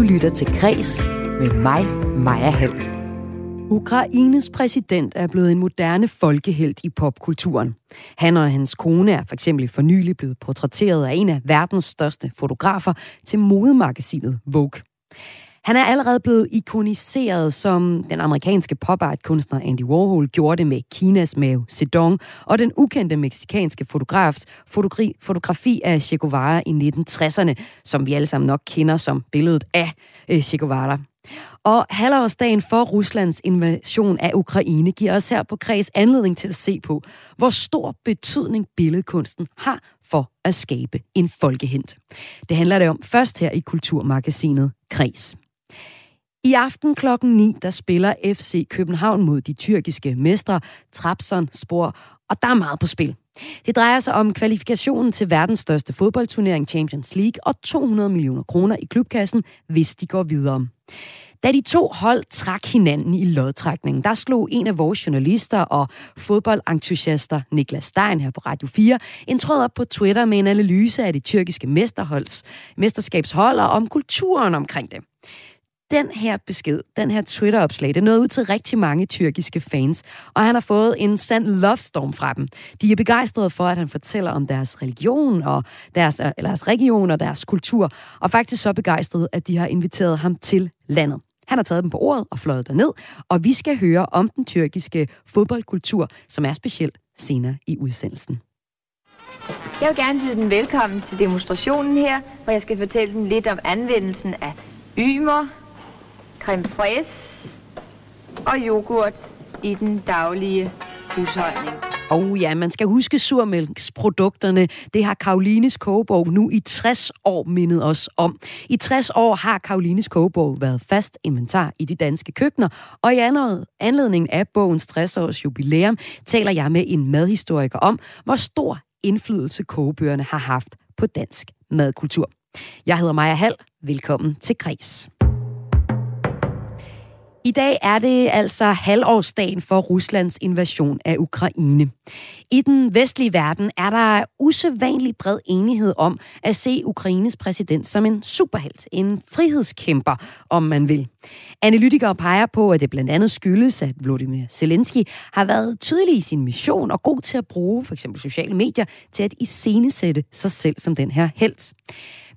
Du lytter til Græs med mig, Maja Hall. Ukraines præsident er blevet en moderne folkehelt i popkulturen. Han og hans kone er for eksempel for nylig blevet portrætteret af en af verdens største fotografer til modemagasinet Vogue. Han er allerede blevet ikoniseret, som den amerikanske pop art kunstner Andy Warhol gjorde det med Kinas Mao Zedong og den ukendte meksikanske fotografs fotografi, fotografi af Che Guevara i 1960'erne, som vi alle sammen nok kender som billedet af øh, Che Guevara. Og halvårsdagen for Ruslands invasion af Ukraine giver os her på Kreds anledning til at se på, hvor stor betydning billedkunsten har for at skabe en folkehent. Det handler det om først her i Kulturmagasinet Kreds. I aften klokken 9, der spiller FC København mod de tyrkiske mestre Trabzonspor, og der er meget på spil. Det drejer sig om kvalifikationen til verdens største fodboldturnering Champions League og 200 millioner kroner i klubkassen, hvis de går videre. Da de to hold trak hinanden i lodtrækningen, der slog en af vores journalister og fodboldentusiaster, Niklas Stein her på Radio 4, en tråd op på Twitter med en analyse af det tyrkiske mesterholds, mesterskabshold og om kulturen omkring det den her besked, den her Twitter-opslag, det nåede ud til rigtig mange tyrkiske fans, og han har fået en sand love storm fra dem. De er begejstrede for, at han fortæller om deres religion og deres, øh, eller deres region og deres kultur, og faktisk så begejstrede, at de har inviteret ham til landet. Han har taget dem på ordet og fløjet derned, og vi skal høre om den tyrkiske fodboldkultur, som er speciel senere i udsendelsen. Jeg vil gerne byde den velkommen til demonstrationen her, hvor jeg skal fortælle dem lidt om anvendelsen af ymer, creme fraise og yoghurt i den daglige husholdning. Og oh ja, man skal huske surmælksprodukterne. Det har Karolines kogebog nu i 60 år mindet os om. I 60 år har Karolines kogebog været fast inventar i de danske køkkener, og i anledning af bogens 60-års jubilæum taler jeg med en madhistoriker om, hvor stor indflydelse kogebøgerne har haft på dansk madkultur. Jeg hedder Maja Hall. Velkommen til Kris. I dag er det altså halvårsdagen for Ruslands invasion af Ukraine. I den vestlige verden er der usædvanlig bred enighed om at se Ukraines præsident som en superhelt, en frihedskæmper, om man vil. Analytikere peger på, at det blandt andet skyldes, at Volodymyr Zelensky har været tydelig i sin mission og god til at bruge for eksempel sociale medier til at iscenesætte sig selv som den her helt.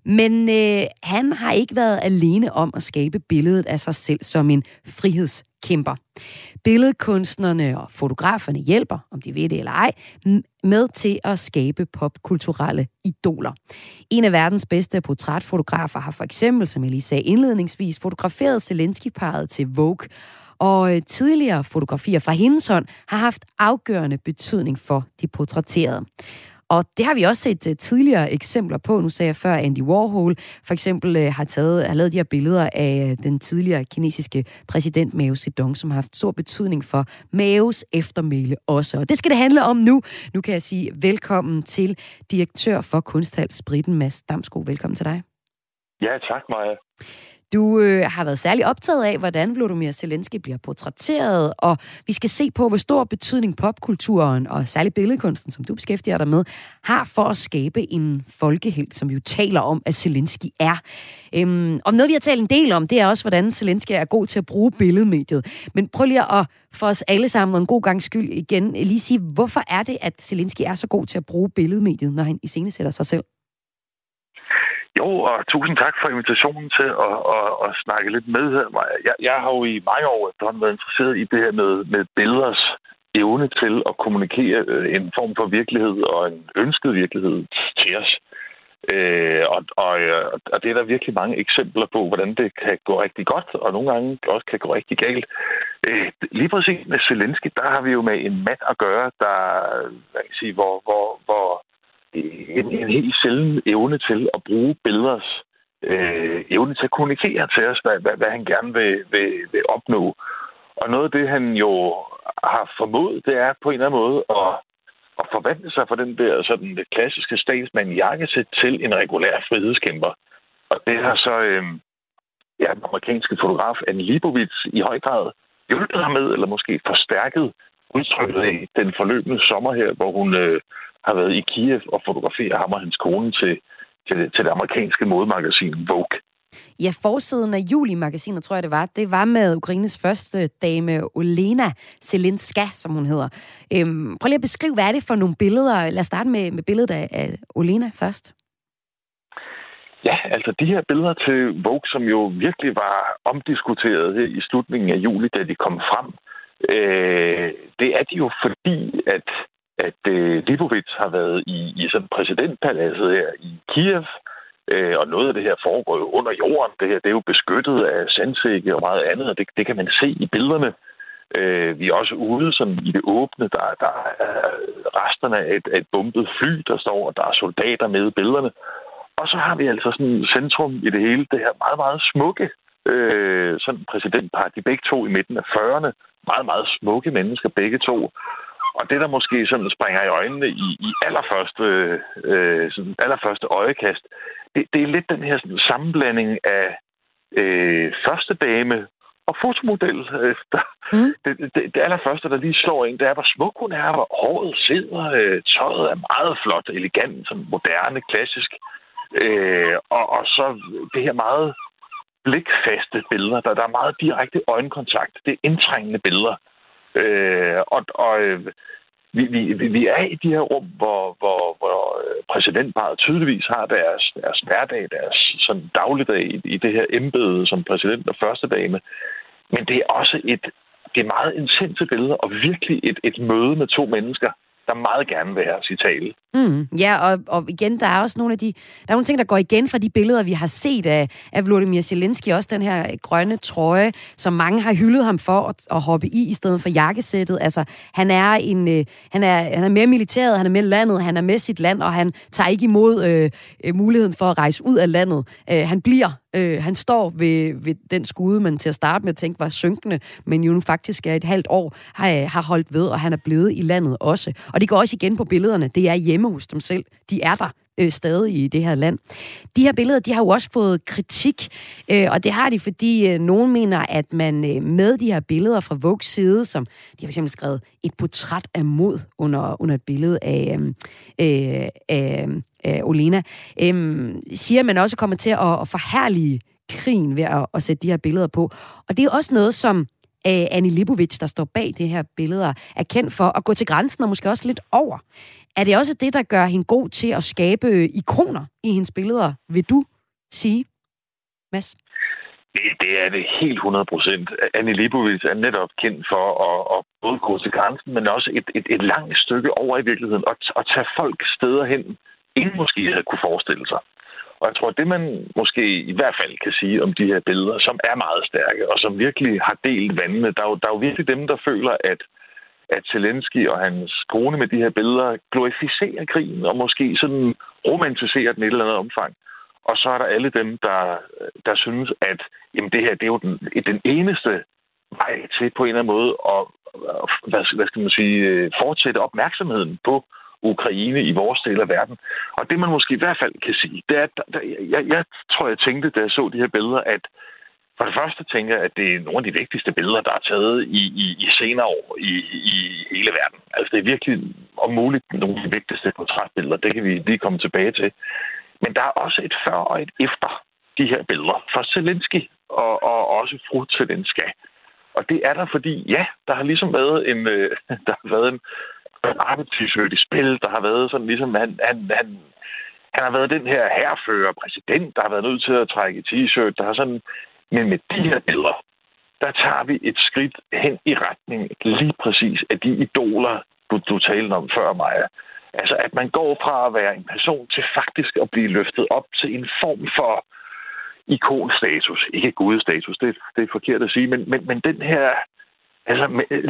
Men øh, han har ikke været alene om at skabe billedet af sig selv som en frihedskæmper. Billedkunstnerne og fotograferne hjælper, om de ved det eller ej, med til at skabe popkulturelle idoler. En af verdens bedste portrætfotografer har for eksempel, som jeg lige sagde indledningsvis, fotograferet Zelensky-paret til Vogue, og øh, tidligere fotografier fra hendes hånd har haft afgørende betydning for de portrætterede. Og det har vi også set uh, tidligere eksempler på. Nu sagde jeg før, Andy Warhol for eksempel uh, har, taget, har lavet de her billeder af uh, den tidligere kinesiske præsident Mao Zedong, som har haft stor betydning for Maos eftermæle også. Og det skal det handle om nu. Nu kan jeg sige velkommen til direktør for Kunsthal Spritten, Mads Damsko. Velkommen til dig. Ja, tak Maja. Du øh, har været særlig optaget af, hvordan Vladimir Zelensky bliver portrætteret, og vi skal se på, hvor stor betydning popkulturen, og særligt billedkunsten, som du beskæftiger dig med, har for at skabe en folkehelt, som vi jo taler om, at Zelensky er. Øhm, og noget, vi har talt en del om, det er også, hvordan Zelensky er god til at bruge billedmediet. Men prøv lige at for os alle sammen, og en god gang skyld igen, lige sige, hvorfor er det, at Zelensky er så god til at bruge billedmediet, når han iscenesætter sig selv? Jo, og tusind tak for invitationen til at, at, at snakke lidt med her. Jeg, jeg har jo i mange år efterhånden været interesseret i det her med, med billeders evne til at kommunikere øh, en form for virkelighed og en ønsket virkelighed til os. Øh, og, og, og det er der virkelig mange eksempler på, hvordan det kan gå rigtig godt, og nogle gange også kan gå rigtig galt. Øh, lige præcis med Zelensky, der har vi jo med en mand at gøre, der, hvad kan jeg sige, hvor, hvor, hvor en, en helt sjælden evne til at bruge billeders øh, evne til at kommunikere til os, hvad, hvad, hvad han gerne vil, vil, vil opnå. Og noget af det, han jo har formået, det er på en eller anden måde at, at forvandle sig fra den der sådan det klassiske statsmand jakkesæt til en regulær frihedskæmper. Og det har så øh, ja, den amerikanske fotograf Anne Libovitz i høj grad hjulpet ham med, eller måske forstærket udtrykket i den forløbende sommer her, hvor hun øh, har været i Kiev og fotograferet ham og hans kone til, til, det, til det amerikanske modemagasin Vogue. Ja, forsiden af juli-magasinet, tror jeg det var, det var med Ukraines første dame, Olena Zelenska, som hun hedder. Øhm, prøv lige at beskrive, hvad er det for nogle billeder? Lad os starte med, med billedet af, af Olena først. Ja, altså de her billeder til Vogue, som jo virkelig var omdiskuteret i slutningen af juli, da de kom frem, øh, det er de jo fordi, at, at øh, Lipovic har været i, i sådan præsidentpaladset her i Kiev, øh, og noget af det her foregår jo under jorden. Det her det er jo beskyttet af sandsække og meget andet, og det, det kan man se i billederne. Øh, vi er også ude sådan, i det åbne. Der, der er resterne af et, af et bumpet fly, der står, og der er soldater med i billederne. Og så har vi altså sådan centrum i det hele, det her meget, meget smukke øh, sådan præsidentpar. De begge to i midten af 40'erne. Meget, meget smukke mennesker, begge to. Og det, der måske sådan springer i øjnene i, i allerførste, øh, sådan allerførste øjekast, det, det er lidt den her sådan, sammenblanding af øh, første dame og fotomodel. Øh, der, mm. det, det, det allerførste, der lige slår en, det er, hvor smuk hun er, hvor håret sidder, øh, tøjet er meget flot, elegant, sådan moderne, klassisk. Øh, og, og så det her meget blikfaste billeder, der, der er meget direkte øjenkontakt. Det er indtrængende billeder. Øh, og og øh, vi, vi, vi er i de her rum, hvor, hvor, hvor præsidentparet tydeligvis har deres, deres hverdag, deres sådan dagligdag i, i det her embede som præsident og første dame. Men det er også et det er meget intense billeder, og virkelig et, et møde med to mennesker, der meget gerne vil have os i tale. Mm, ja, og, og igen, der er også nogle af de, der er nogle ting, der går igen fra de billeder, vi har set af, af Vladimir Zelensky, også den her grønne trøje, som mange har hyldet ham for at, at hoppe i, i stedet for jakkesættet. Altså, han er, en, øh, han, er, han er mere militæret, han er med landet, han er med sit land, og han tager ikke imod øh, øh muligheden for at rejse ud af landet. Øh, han bliver Øh, han står ved, ved den skude, man til at starte med tænkte var synkende, men jo nu faktisk er et halvt år, har, har holdt ved, og han er blevet i landet også. Og det går også igen på billederne. Det er hjemme hos dem selv. De er der øh, stadig i det her land. De her billeder, de har jo også fået kritik, øh, og det har de, fordi øh, nogen mener, at man øh, med de her billeder fra Vogues side, som de har fx skrevet et portræt af mod under, under et billede af, øh, øh, af, af Olena, øh, siger, at man også kommer til at, at forhærlige krigen ved at, at sætte de her billeder på. Og det er også noget, som øh, Annie Lipovic, der står bag det her billeder, er kendt for at gå til grænsen og måske også lidt over. Er det også det, der gør hende god til at skabe ikoner i hendes billeder, vil du sige, Mads? Det, det er det helt 100 procent. Annie Libovic er netop kendt for at, at både gå til grænsen, men også et, et, et langt stykke over i virkeligheden, og at tage folk steder hen, ingen måske havde kunne forestille sig. Og jeg tror, det man måske i hvert fald kan sige om de her billeder, som er meget stærke, og som virkelig har delt vandene, der er jo, der er jo virkelig dem, der føler, at at Zelensky og hans kone med de her billeder glorificerer krigen og måske sådan romantiserer den i et eller andet omfang. Og så er der alle dem, der, der synes, at jamen, det her det er jo den, den eneste vej til på en eller anden måde at hvad, hvad skal man sige, øh, fortsætte opmærksomheden på Ukraine i vores del af verden. Og det man måske i hvert fald kan sige, det er, at der, jeg, jeg tror, jeg tænkte, da jeg så de her billeder, at for det første tænker jeg, at det er nogle af de vigtigste billeder, der er taget i, i, i senere år i, i hele verden. Altså det er virkelig om muligt nogle af de vigtigste portrætbilleder. Det kan vi lige komme tilbage til. Men der er også et før og et efter de her billeder fra Zelensky og, og også fru Zelenska. Og det er der, fordi ja, der har ligesom været en, øh, der har været en arbejdstidsøgt i spil. Der har været sådan ligesom, han, han, han, han har været den her herrefører, præsident, der har været nødt til at trække t-shirt. Der har sådan men med de her billeder, der tager vi et skridt hen i retning lige præcis af de idoler, du, du talte om før, Maja. Altså, at man går fra at være en person til faktisk at blive løftet op til en form for ikonstatus. Ikke gudestatus, det, det er forkert at sige, men, men, men den her altså,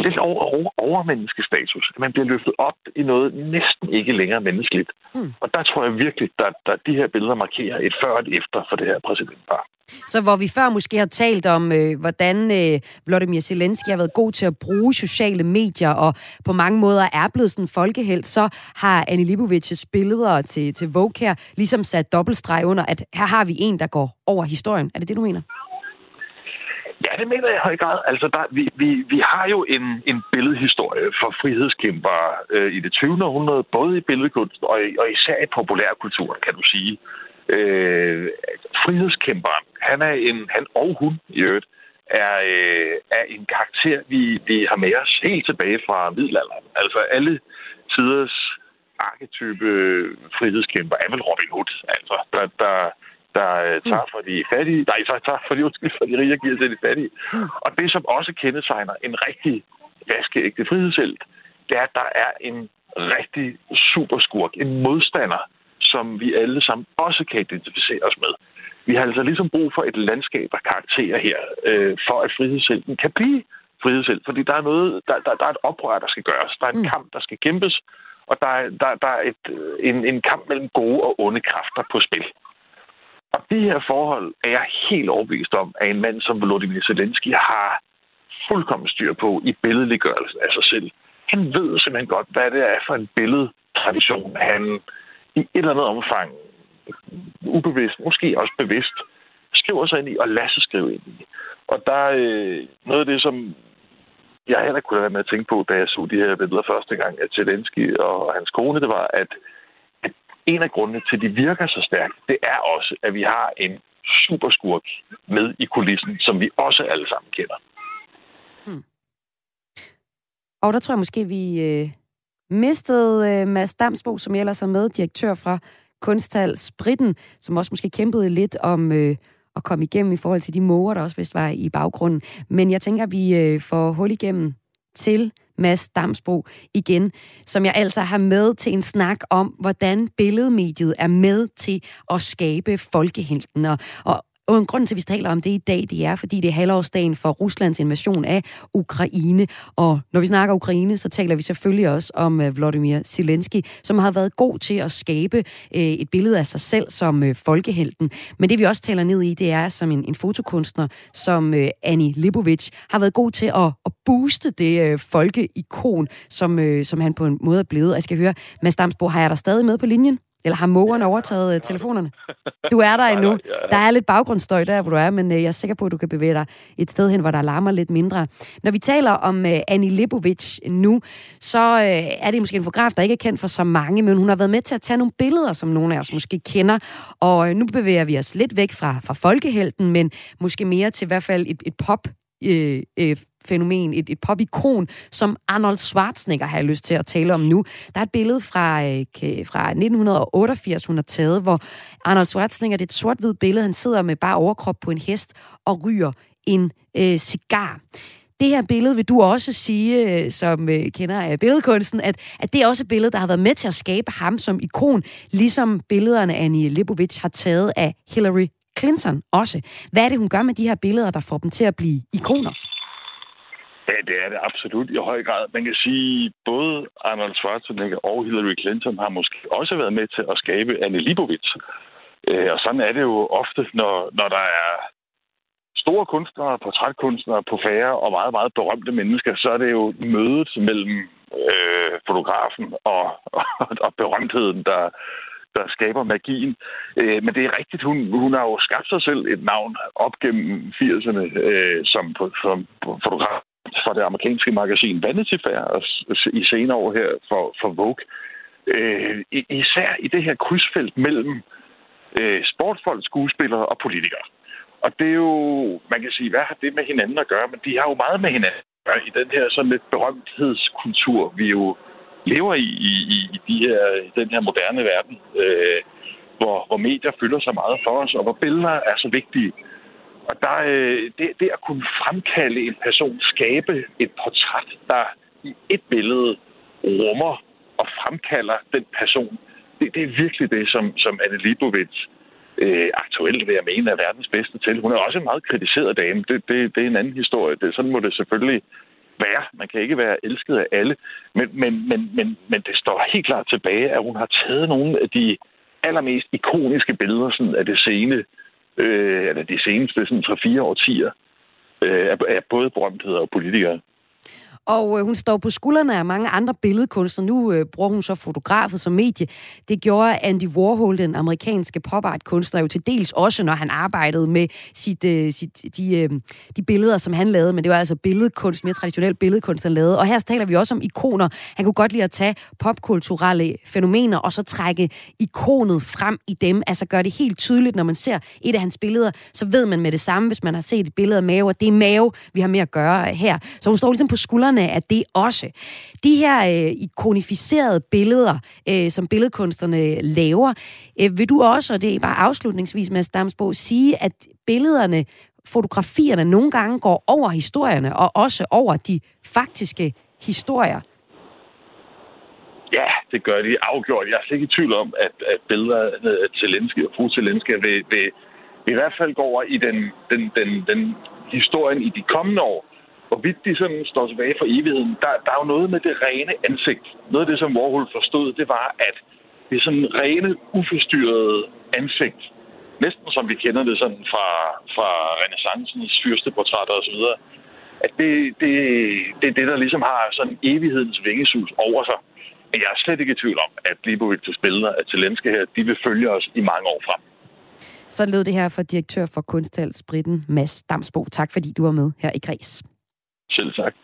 lidt over, over, overmenneskestatus. At man bliver løftet op i noget næsten ikke længere menneskeligt. Mm. Og der tror jeg virkelig, at der, de her billeder markerer et før og et efter for det her præsidentpar. Så hvor vi før måske har talt om, øh, hvordan øh, Vladimir Zelensky har været god til at bruge sociale medier, og på mange måder er blevet sådan en folkehelt, så har Annie Libovics billeder til, til Vogue her ligesom sat dobbeltstreg under, at her har vi en, der går over historien. Er det det, du mener? Ja, det mener jeg i høj grad. Altså, der, vi, vi, vi har jo en, en billedhistorie for frihedskæmper øh, i det 20. århundrede, både i billedkunst og, og især i populærkulturen, kan du sige. Øh, frihedskæmperen, Han er en, han og hun i øvrigt, er, øh, er en karakter, vi, vi har med os helt tilbage fra middelalderen. Altså alle tiders arketype frihedskæmper er vel Robin Hood, altså, der, der, der øh, tager for de fattige, nej, så tager for de, undskyld, for de rige og giver til de fattige. Og det, som også kendetegner en rigtig vaskeægte frihedshelt, det er, at der er en rigtig superskurk, en modstander, som vi alle sammen også kan identificere os med. Vi har altså ligesom brug for et landskab af karakterer her, øh, for at frihedshelten kan blive frihedshelt. Fordi der er, noget, der, der, der er et oprør, der skal gøres. Der er en mm. kamp, der skal kæmpes. Og der er, der, der er et, øh, en, en kamp mellem gode og onde kræfter på spil. Og det her forhold er jeg helt overbevist om, at en mand som Volodymyr Zelensky har fuldkommen styr på i billedliggørelsen af sig selv. Han ved simpelthen godt, hvad det er for en billedtradition, han i et eller andet omfang ubevidst, måske også bevidst, skriver sig ind i og lader sig skrive ind i. Og der er øh, noget af det, som jeg heller kunne være med at tænke på, da jeg så de her billeder første gang af Zelensky og hans kone, det var, at en af grundene til, at de virker så stærkt, det er også, at vi har en superskurk med i kulissen, som vi også alle sammen kender. Hmm. Og der tror jeg måske, vi øh, mistede øh, Mads Damsbo, som ellers er med, direktør fra kunsthal Spritten, som også måske kæmpede lidt om øh, at komme igennem i forhold til de måger, der også vist var i baggrunden. Men jeg tænker, at vi øh, får hul igennem til Mads Damsbro igen, som jeg altså har med til en snak om, hvordan billedmediet er med til at skabe folkehelten. Og, og og en grund til, at vi taler om det i dag, det er, fordi det er halvårsdagen for Ruslands invasion af Ukraine. Og når vi snakker Ukraine, så taler vi selvfølgelig også om øh, Vladimir Zelensky, som har været god til at skabe øh, et billede af sig selv som øh, folkehelten. Men det vi også taler ned i, det er som en, en fotokunstner, som Annie Libovic har været god til at, at booste det folkeikon, som, som han på en måde er blevet. Og jeg skal høre, Mads Damsbo, har jeg dig stadig med på linjen? Eller har mågerne overtaget uh, telefonerne? Du er der endnu. Der er lidt baggrundsstøj der, hvor du er, men uh, jeg er sikker på, at du kan bevæge dig et sted hen, hvor der larmer lidt mindre. Når vi taler om uh, Annie Lipovic nu, så uh, er det måske en fotograf, der ikke er kendt for så mange, men hun har været med til at tage nogle billeder, som nogle af os måske kender. Og uh, nu bevæger vi os lidt væk fra, fra folkehelten, men måske mere til i hvert fald et, et pop øh, øh, fænomen, et, et popikon, som Arnold Schwarzenegger har jeg lyst til at tale om nu. Der er et billede fra, øh, fra 1988, hun har taget, hvor Arnold Schwarzenegger, det er et sort-hvidt billede, han sidder med bare overkrop på en hest og ryger en øh, cigar. Det her billede vil du også sige, øh, som øh, kender af billedkunsten, at, at det er også et billede, der har været med til at skabe ham som ikon, ligesom billederne Annie Lipovic har taget af Hillary Clinton også. Hvad er det, hun gør med de her billeder, der får dem til at blive ikoner? Ja, det er det absolut i høj grad. Man kan sige, både Arnold Schwarzenegger og Hillary Clinton har måske også været med til at skabe Anne Libovitz. Øh, og sådan er det jo ofte, når, når der er store kunstnere, portrætkunstnere på færre og meget, meget berømte mennesker, så er det jo mødet mellem øh, fotografen og, og, og berømtheden, der, der skaber magien. Øh, men det er rigtigt, hun, hun har jo skabt sig selv et navn op gennem 80'erne øh, som, som fotograf fra det amerikanske magasin Vanity Fair og i senere år her for, for Vogue. Øh, især i det her krydsfelt mellem øh, sportsfolk, skuespillere og politikere. Og det er jo, man kan sige, hvad har det med hinanden at gøre? Men de har jo meget med hinanden at gøre i den her sådan lidt berømthedskultur, vi jo lever i, i, i de her, den her moderne verden, øh, hvor, hvor medier fylder så meget for os, og hvor billeder er så vigtige. Og der, øh, det, det at kunne fremkalde en person, skabe et portræt, der i et billede rummer og fremkalder den person, det, det er virkelig det, som, som Anne Leibovitz øh, aktuelt vil jeg mene er verdens bedste til. Hun er også en meget kritiseret dame. Det, det, det er en anden historie. Det, sådan må det selvfølgelig være. Man kan ikke være elsket af alle. Men, men, men, men, men det står helt klart tilbage, at hun har taget nogle af de allermest ikoniske billeder sådan af det sene øh, eller de seneste sådan, 3-4 årtier øh, af, af både berømtheder og politikere og øh, hun står på skuldrene af mange andre billedkunstnere. Nu øh, bruger hun så fotografet som medie. Det gjorde Andy Warhol, den amerikanske popart-kunstner, jo til dels også, når han arbejdede med sit, øh, sit, de, øh, de billeder, som han lavede, men det var altså billedkunst, mere traditionel billedkunst, han lavede. Og her taler vi også om ikoner. Han kunne godt lide at tage popkulturelle fænomener, og så trække ikonet frem i dem, altså gøre det helt tydeligt, når man ser et af hans billeder, så ved man med det samme, hvis man har set et billede af Mave, at det er Mave, vi har med at gøre her. Så hun står ligesom på skuldrene af det også. De her øh, ikonificerede billeder, øh, som billedkunstnerne laver, øh, vil du også, og det er bare afslutningsvis, med Damsbo, sige, at billederne fotografierne nogle gange går over historierne, og også over de faktiske historier. Ja, det gør de afgjort. Jeg er slet ikke i tvivl om, at, at billeder af Zelensky og fru Zelensky vil, vil, vil i hvert fald gå over i den, den, den, den historien i de kommende år. Hvorvidt de sådan står tilbage for evigheden, der, der er jo noget med det rene ansigt. Noget af det, som Warhol forstod, det var, at det er sådan rene, uforstyrrede ansigt, næsten som vi kender det sådan fra, fra renaissancens fyrsteportrætter osv., at det, det, det er det, der ligesom har sådan evighedens vingesus over sig. Men jeg er slet ikke i tvivl om, at Libovic billeder af Talenske her, de vil følge os i mange år frem. Så lød det her fra direktør for Kunsthals Britten, Mads Damsbo. Tak fordi du var med her i Græs. Selv sagt.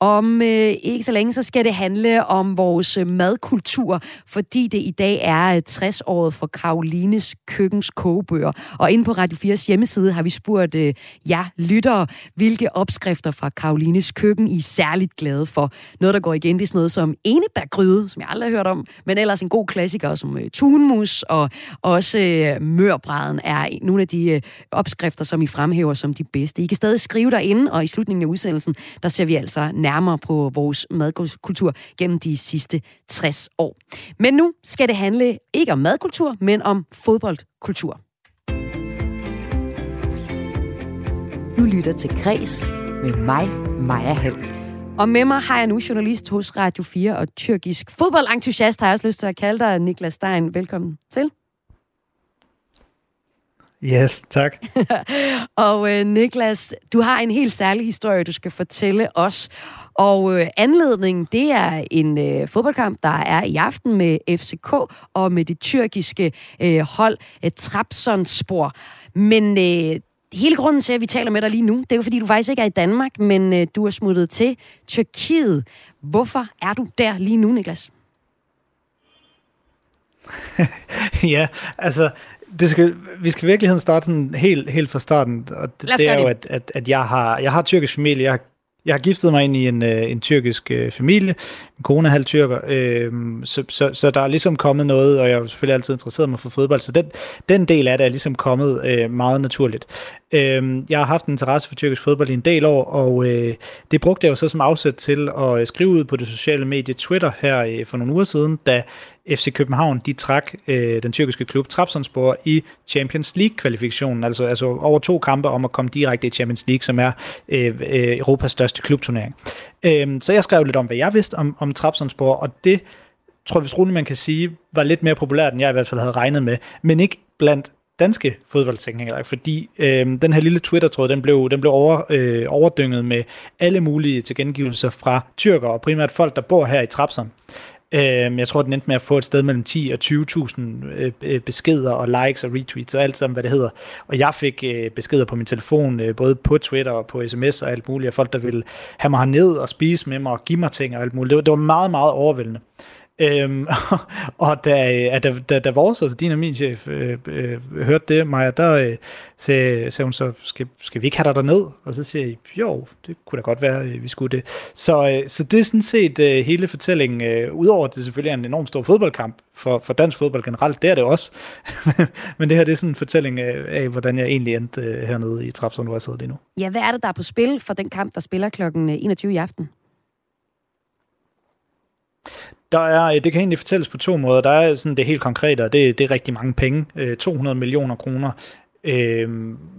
Om øh, ikke så længe, så skal det handle om vores øh, madkultur, fordi det i dag er øh, 60-året for Karolines køkkens kogebøger. Og inde på Radio 4's hjemmeside har vi spurgt øh, jer lyttere, hvilke opskrifter fra Karolines køkken I er særligt glade for. Noget, der går igen, det er sådan noget som enebærgryde, som jeg aldrig har hørt om, men ellers en god klassiker som øh, tunmus, og også øh, mørbræden er nogle af de øh, opskrifter, som I fremhæver som de bedste. I kan stadig skrive derinde, og i slutningen af udsendelsen, der ser vi altså nærmere på vores madkultur gennem de sidste 60 år. Men nu skal det handle ikke om madkultur, men om fodboldkultur. Du lytter til Græs med mig, Maja Hall. Og med mig har jeg nu journalist hos Radio 4 og tyrkisk fodboldentusiast, har jeg også lyst til at kalde dig, Niklas Stein. Velkommen til. Yes, tak. og øh, Niklas, du har en helt særlig historie, du skal fortælle os. Og øh, anledningen, det er en øh, fodboldkamp, der er i aften med FCK og med det tyrkiske øh, hold øh, Trabzonspor. Men øh, hele grunden til, at vi taler med dig lige nu, det er jo fordi, du faktisk ikke er i Danmark, men øh, du er smuttet til Tyrkiet. Hvorfor er du der lige nu, Niklas? ja, altså det skal, vi skal i virkeligheden starte sådan helt, helt fra starten. Og det, det er jo, at, at, at jeg, har, jeg har tyrkisk familie. Jeg har, jeg har giftet mig ind i en, øh, en tyrkisk øh, familie. Min kone er halv tyrker. Øh, så, så, så der er ligesom kommet noget, og jeg har selvfølgelig altid interesseret mig for fodbold. Så den, den del af det er ligesom kommet øh, meget naturligt. Øh, jeg har haft en interesse for tyrkisk fodbold i en del år, og øh, det brugte jeg jo så som afsæt til at skrive ud på det sociale medie Twitter her øh, for nogle uger siden, da FC København, de trak øh, den tyrkiske klub Trabzonspor i Champions League-kvalifikationen, altså, altså over to kampe om at komme direkte i Champions League, som er øh, øh, Europas største klubturnering. Øh, så jeg skrev lidt om, hvad jeg vidste om, om Trabzonspor, og det tror jeg, hvis man kan sige, var lidt mere populært, end jeg i hvert fald havde regnet med, men ikke blandt danske fodboldtænkninger, fordi øh, den her lille Twitter-tråd, den blev, den blev over, øh, overdynget med alle mulige tilkendegivelser fra tyrker, og primært folk, der bor her i Trabzon. Øh, jeg tror, den endte med at få et sted mellem 10 og 20.000 øh, øh, beskeder og likes og retweets og alt sammen, hvad det hedder. Og jeg fik øh, beskeder på min telefon, øh, både på Twitter og på sms og alt muligt, af folk, der ville have mig ned og spise med mig og give mig ting og alt muligt. Det var, det var meget, meget overvældende. Øhm, og da, da, da, da vores, altså din og min chef, øh, øh, hørte det, Maja, der øh, sagde, sagde hun så, skal, skal vi ikke have dig derned? Og så siger jeg, jo, det kunne da godt være, øh, vi skulle det. Så, øh, så det er sådan set øh, hele fortællingen, øh, udover at det selvfølgelig er en enorm stor fodboldkamp for, for dansk fodbold generelt, det er det også. Men det her det er sådan en fortælling af, af hvordan jeg egentlig endte øh, hernede i Trapsund, hvor jeg sidder lige nu. Ja, hvad er det, der er på spil for den kamp, der spiller klokken øh, 21 i aften? Der er, øh, det kan egentlig fortælles på to måder. Der er sådan det helt konkrete, og det, det er rigtig mange penge. Øh, 200 millioner kroner øh,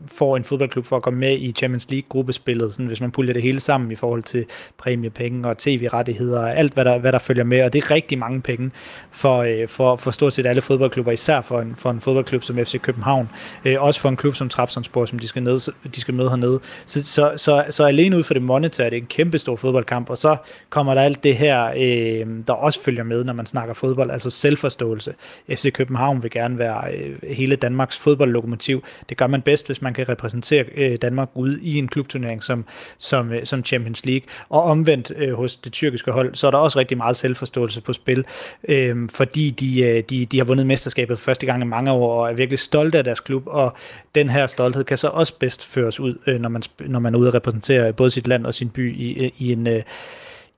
får en fodboldklub for at komme med i Champions League-gruppespillet, sådan, hvis man puljer det hele sammen i forhold til præmiepenge og tv-rettigheder og alt, hvad der, hvad der følger med, og det er rigtig mange penge for, øh, for, for stort set alle fodboldklubber, især for en, for en fodboldklub som FC København, øh, også for en klub som Trabzonspor, som de skal, ned, de skal møde hernede. Så, så, så, så alene ud for det monetære, det er en kæmpe stor fodboldkamp, og så kommer der alt det her, øh, der også følger med, når man snakker fodbold, altså selvforståelse. FC København vil gerne være øh, hele Danmarks fodboldlokomotiv. Det gør man bedst, hvis man kan repræsentere øh, Danmark ud i en klubturnering som, som, øh, som Champions League. Og omvendt øh, hos det tyrkiske hold, så er der også rigtig meget selvforståelse på spil, øh, fordi de, øh, de, de har vundet mesterskabet første gang i mange år, og er virkelig stolte af deres klub, og den her stolthed kan så også bedst føres ud, øh, når, man, når man er ude og repræsentere både sit land og sin by i, øh, i en... Øh,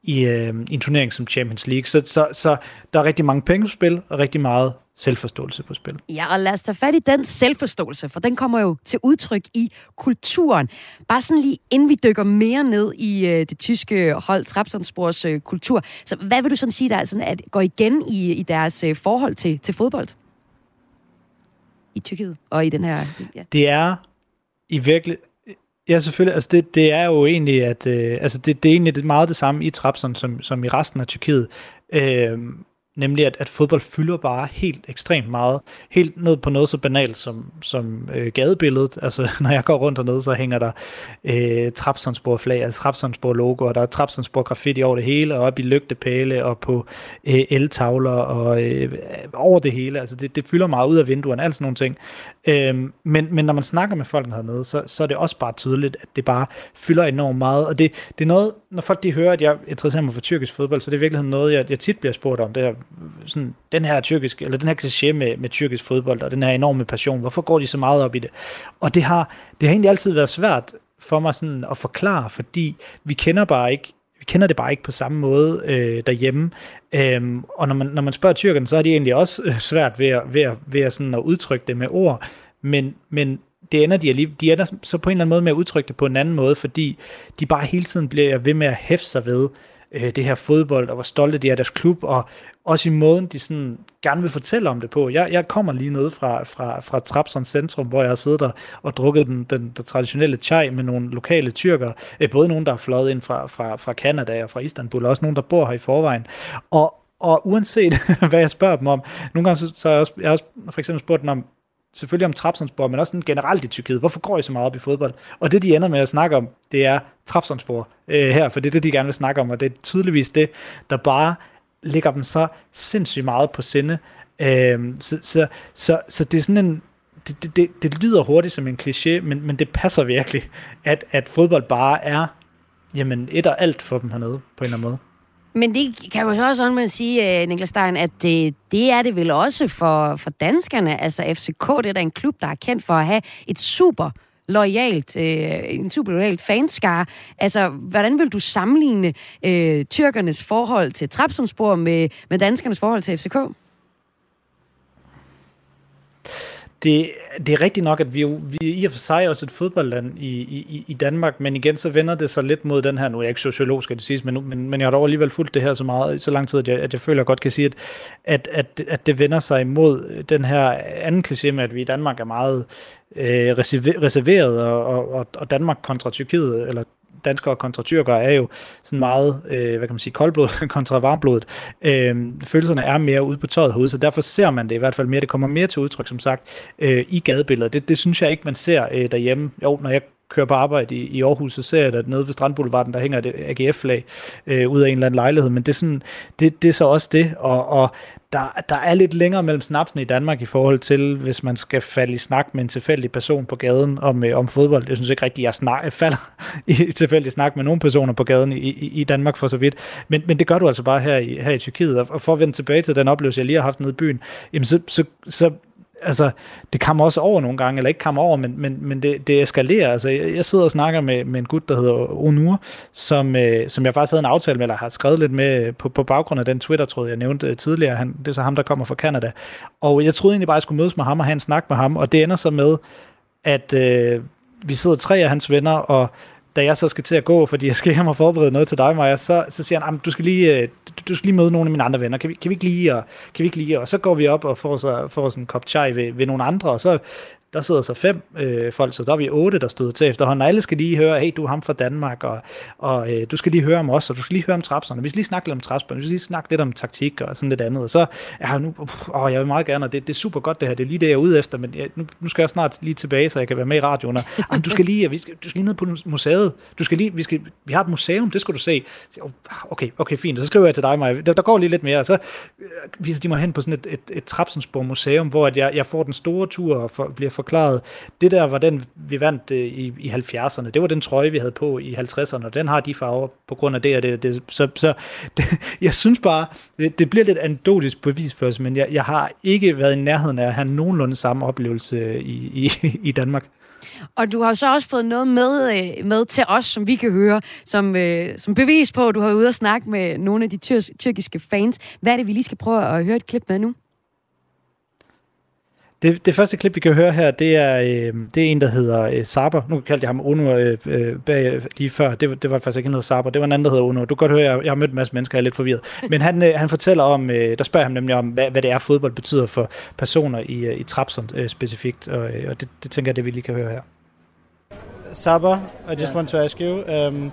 i, øh, i en turnering som Champions League. Så, så, så der er rigtig mange penge på spil, og rigtig meget selvforståelse på spil. Ja, og lad os tage fat i den selvforståelse, for den kommer jo til udtryk i kulturen. Bare sådan lige inden vi dykker mere ned i øh, det tyske hold Trabzonspors øh, kultur. Så hvad vil du sådan sige, der er sådan, at går igen i, i deres øh, forhold til, til fodbold? I Tyrkiet og i den her... Ja. Det er i virkelig... Ja, selvfølgelig. Altså det, det er jo egentlig, at øh, altså det, det er egentlig meget det samme i Trabzon, som, som i resten af Tyrkiet. Øh, nemlig at, at fodbold fylder bare helt ekstremt meget. Helt ned på noget så banalt som, som øh, gadebilledet. Altså, når jeg går rundt dernede, så hænger der øh, Trapsonsborg-flag, altså Trapsonsborg-logo, og der er Trapsonsborg-graffiti over det hele, og op i lygtepæle, og på øh, eltavler, og øh, over det hele. Altså, det, det fylder meget ud af vinduerne, alt sådan nogle ting. Øh, men, men når man snakker med folk hernede, så, så er det også bare tydeligt, at det bare fylder enormt meget. Og det, det er noget, når folk de hører, at jeg interesserer mig for tyrkisk fodbold, så det er virkelig noget, jeg, jeg tit bliver spurgt om. Det er sådan, den her tyrkisk, eller den her kliché med, med tyrkisk fodbold, og den her enorme passion, hvorfor går de så meget op i det? Og det har, det har egentlig altid været svært for mig sådan at forklare, fordi vi kender bare ikke vi kender det bare ikke på samme måde øh, derhjemme. Øhm, og når man, når man spørger tyrkerne, så er de egentlig også øh, svært ved, at, ved, at, ved at, sådan at udtrykke det med ord. Men, men det ender de, alligevel, de ender så på en eller anden måde med at udtrykke det på en anden måde, fordi de bare hele tiden bliver ved med at hæfte sig ved øh, det her fodbold, og hvor stolte de er af deres klub, og også i måden, de sådan gerne vil fortælle om det på. Jeg, jeg kommer lige ned fra, fra, fra Trapsons centrum, hvor jeg har siddet der og drukket den, den, den traditionelle chai med nogle lokale tyrker, Eh, øh, både nogen, der er fløjet ind fra, fra, fra Canada og fra Istanbul, og også nogen, der bor her i forvejen. Og, og uanset hvad jeg spørger dem om, nogle gange så, så har jeg også, jeg har også for eksempel spurgt dem om, selvfølgelig om Trabzonspor, men også sådan generelt i Tyrkiet. Hvorfor går I så meget op i fodbold? Og det, de ender med at snakke om, det er Trabzonspor øh, her, for det er det, de gerne vil snakke om, og det er tydeligvis det, der bare ligger dem så sindssygt meget på sinde. Øh, så, så, så, så det er sådan en, det, det, det, det lyder hurtigt som en kliché, men, men det passer virkelig, at, at fodbold bare er jamen, et og alt for dem hernede, på en eller anden måde. Men det kan jo så også sådan man sige, øh, Niklas Stein, at det, det er det vel også for, for danskerne. Altså FCK, det er da en klub, der er kendt for at have et super lojalt, øh, en super lojalt fanskare. Altså, hvordan vil du sammenligne øh, tyrkernes forhold til Trabzonspor med, med danskernes forhold til FCK? Det, det er rigtigt nok, at vi, vi er i og for sig også et fodboldland i, i, i Danmark, men igen så vender det sig lidt mod den her, nu er jeg ikke sociolog, skal det siges, men, men, men jeg har dog alligevel fulgt det her så meget, så lang tid, at jeg, at jeg føler, at jeg godt kan sige, at, at, at, at det vender sig imod den her anden kliché med, at vi i Danmark er meget øh, reserveret, og, og, og Danmark kontra Tyrkiet, eller danskere kontra tyrkere er jo sådan meget, øh, hvad kan man sige, koldblod kontra varmblodet. Øh, følelserne er mere ude på tøjet herude, så derfor ser man det i hvert fald mere. Det kommer mere til udtryk, som sagt, øh, i gadebilledet. Det, det synes jeg ikke, man ser øh, derhjemme. Jo, når jeg kører på arbejde i, i Aarhus, så ser jeg, at nede ved Strandboulevarden, der hænger et AGF-flag øh, ud af en eller anden lejlighed, men det er, sådan, det, det er så også det, og, og der, der er lidt længere mellem snapsen i Danmark i forhold til, hvis man skal falde i snak med en tilfældig person på gaden om, øh, om fodbold. Jeg synes ikke rigtigt, at jeg snak, falder i tilfældig snak med nogle personer på gaden i, i, i Danmark for så vidt. Men, men det gør du altså bare her i, her i Tyrkiet. Og for at vende tilbage til den oplevelse, jeg lige har haft nede i byen, jamen så, så, så altså, det kommer også over nogle gange, eller ikke kommer over, men, men, men det, det eskalerer. Altså, jeg, jeg sidder og snakker med, med en gut, der hedder Onur, som, øh, som jeg faktisk havde en aftale med, eller har skrevet lidt med øh, på, på baggrund af den Twitter-tråd, jeg nævnte øh, tidligere. Han, det er så ham, der kommer fra Canada. Og jeg troede egentlig bare, at jeg skulle mødes med ham og have en snak med ham, og det ender så med, at øh, vi sidder tre af hans venner, og da jeg så skal til at gå, fordi jeg skal hjem og forberede noget til dig, Maja, så, så siger han, du skal lige, øh, du, du skal lige møde nogle af mine andre venner. Kan vi, kan vi ikke lige, og, kan vi ikke lige, og så går vi op og får, så, får sådan en kop chai ved, ved nogle andre, og så der sidder så fem øh, folk, så der er vi otte, der stod til efterhånden, og alle skal lige høre, hey, du er ham fra Danmark, og, og øh, du skal lige høre om os, og du skal lige høre om trapserne, vi skal lige snakke lidt om trapserne, vi skal lige snakke lidt om taktik og sådan lidt andet, og så, ja, nu, åh, jeg vil meget gerne, og det, det er super godt det her, det er lige det, jeg er ude efter, men jeg, nu, nu skal jeg snart lige tilbage, så jeg kan være med i radioen, og ah, jamen, du skal lige, vi skal, du skal lige ned på museet, du skal lige, vi, skal, vi har et museum, det skal du se. Så, ah, okay, okay, fint, og så skriver jeg til dig, Maja, der, der går lige lidt mere, og så øh, viser de mig hen på sådan et, et, et Trapsensborg museum, hvor at jeg, jeg får den store tur og for, bliver forklaret, det der var den, vi vandt øh, i, i 70'erne, det var den trøje, vi havde på i 50'erne, og den har de farver på grund af det og det. det så så det, jeg synes bare, det, det bliver lidt anekdotisk bevisførelse, men jeg, jeg har ikke været i nærheden af at have nogenlunde samme oplevelse øh, i, i, i Danmark. Og du har så også fået noget med, med til os, som vi kan høre, som, øh, som bevis på, at du har været ude og snakke med nogle af de tyr- tyrkiske fans. Hvad er det, vi lige skal prøve at høre et klip med nu? Det, det første klip, vi kan høre her, det er, øh, det er en, der hedder øh, Saber. Nu kaldte jeg ham Ono øh, øh, bag, lige før. Det, det var faktisk ikke en, der hedder Saber. Det var en anden, der hedder Ono. Du kan godt høre, jeg, jeg har mødt en masse mennesker, jeg er lidt forvirret. Men han, øh, han fortæller om, øh, der spørger ham nemlig om, hvad, hvad det er, fodbold betyder for personer i, øh, i Trabzon øh, specifikt. Og, øh, og det, det tænker jeg, det vi lige kan høre her. Saber, I just want to ask you, um,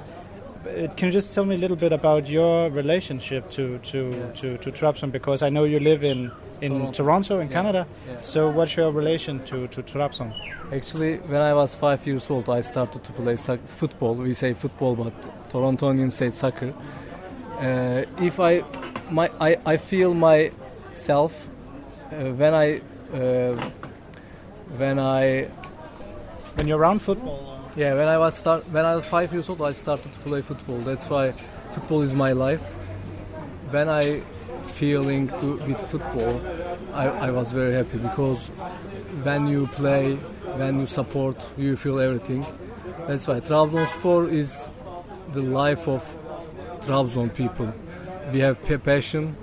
can you just tell me a little bit about your relationship to to yeah. to, to Trabzon? Because I know you live in in Toronto, Toronto in yeah. Canada. Yeah. So what's your relation to, to Trabzon? Actually, when I was five years old, I started to play football. We say football, but Torontonians say soccer. Uh, if I, my, I, I feel myself uh, when I, uh, when I, when you're around football. Yeah, when I was start, when I was five years old, I started to play football. That's why football is my life. When I feeling to, with football, I, I was very happy because when you play, when you support, you feel everything. That's why Trabzonspor is the life of Trabzon people. We have passion,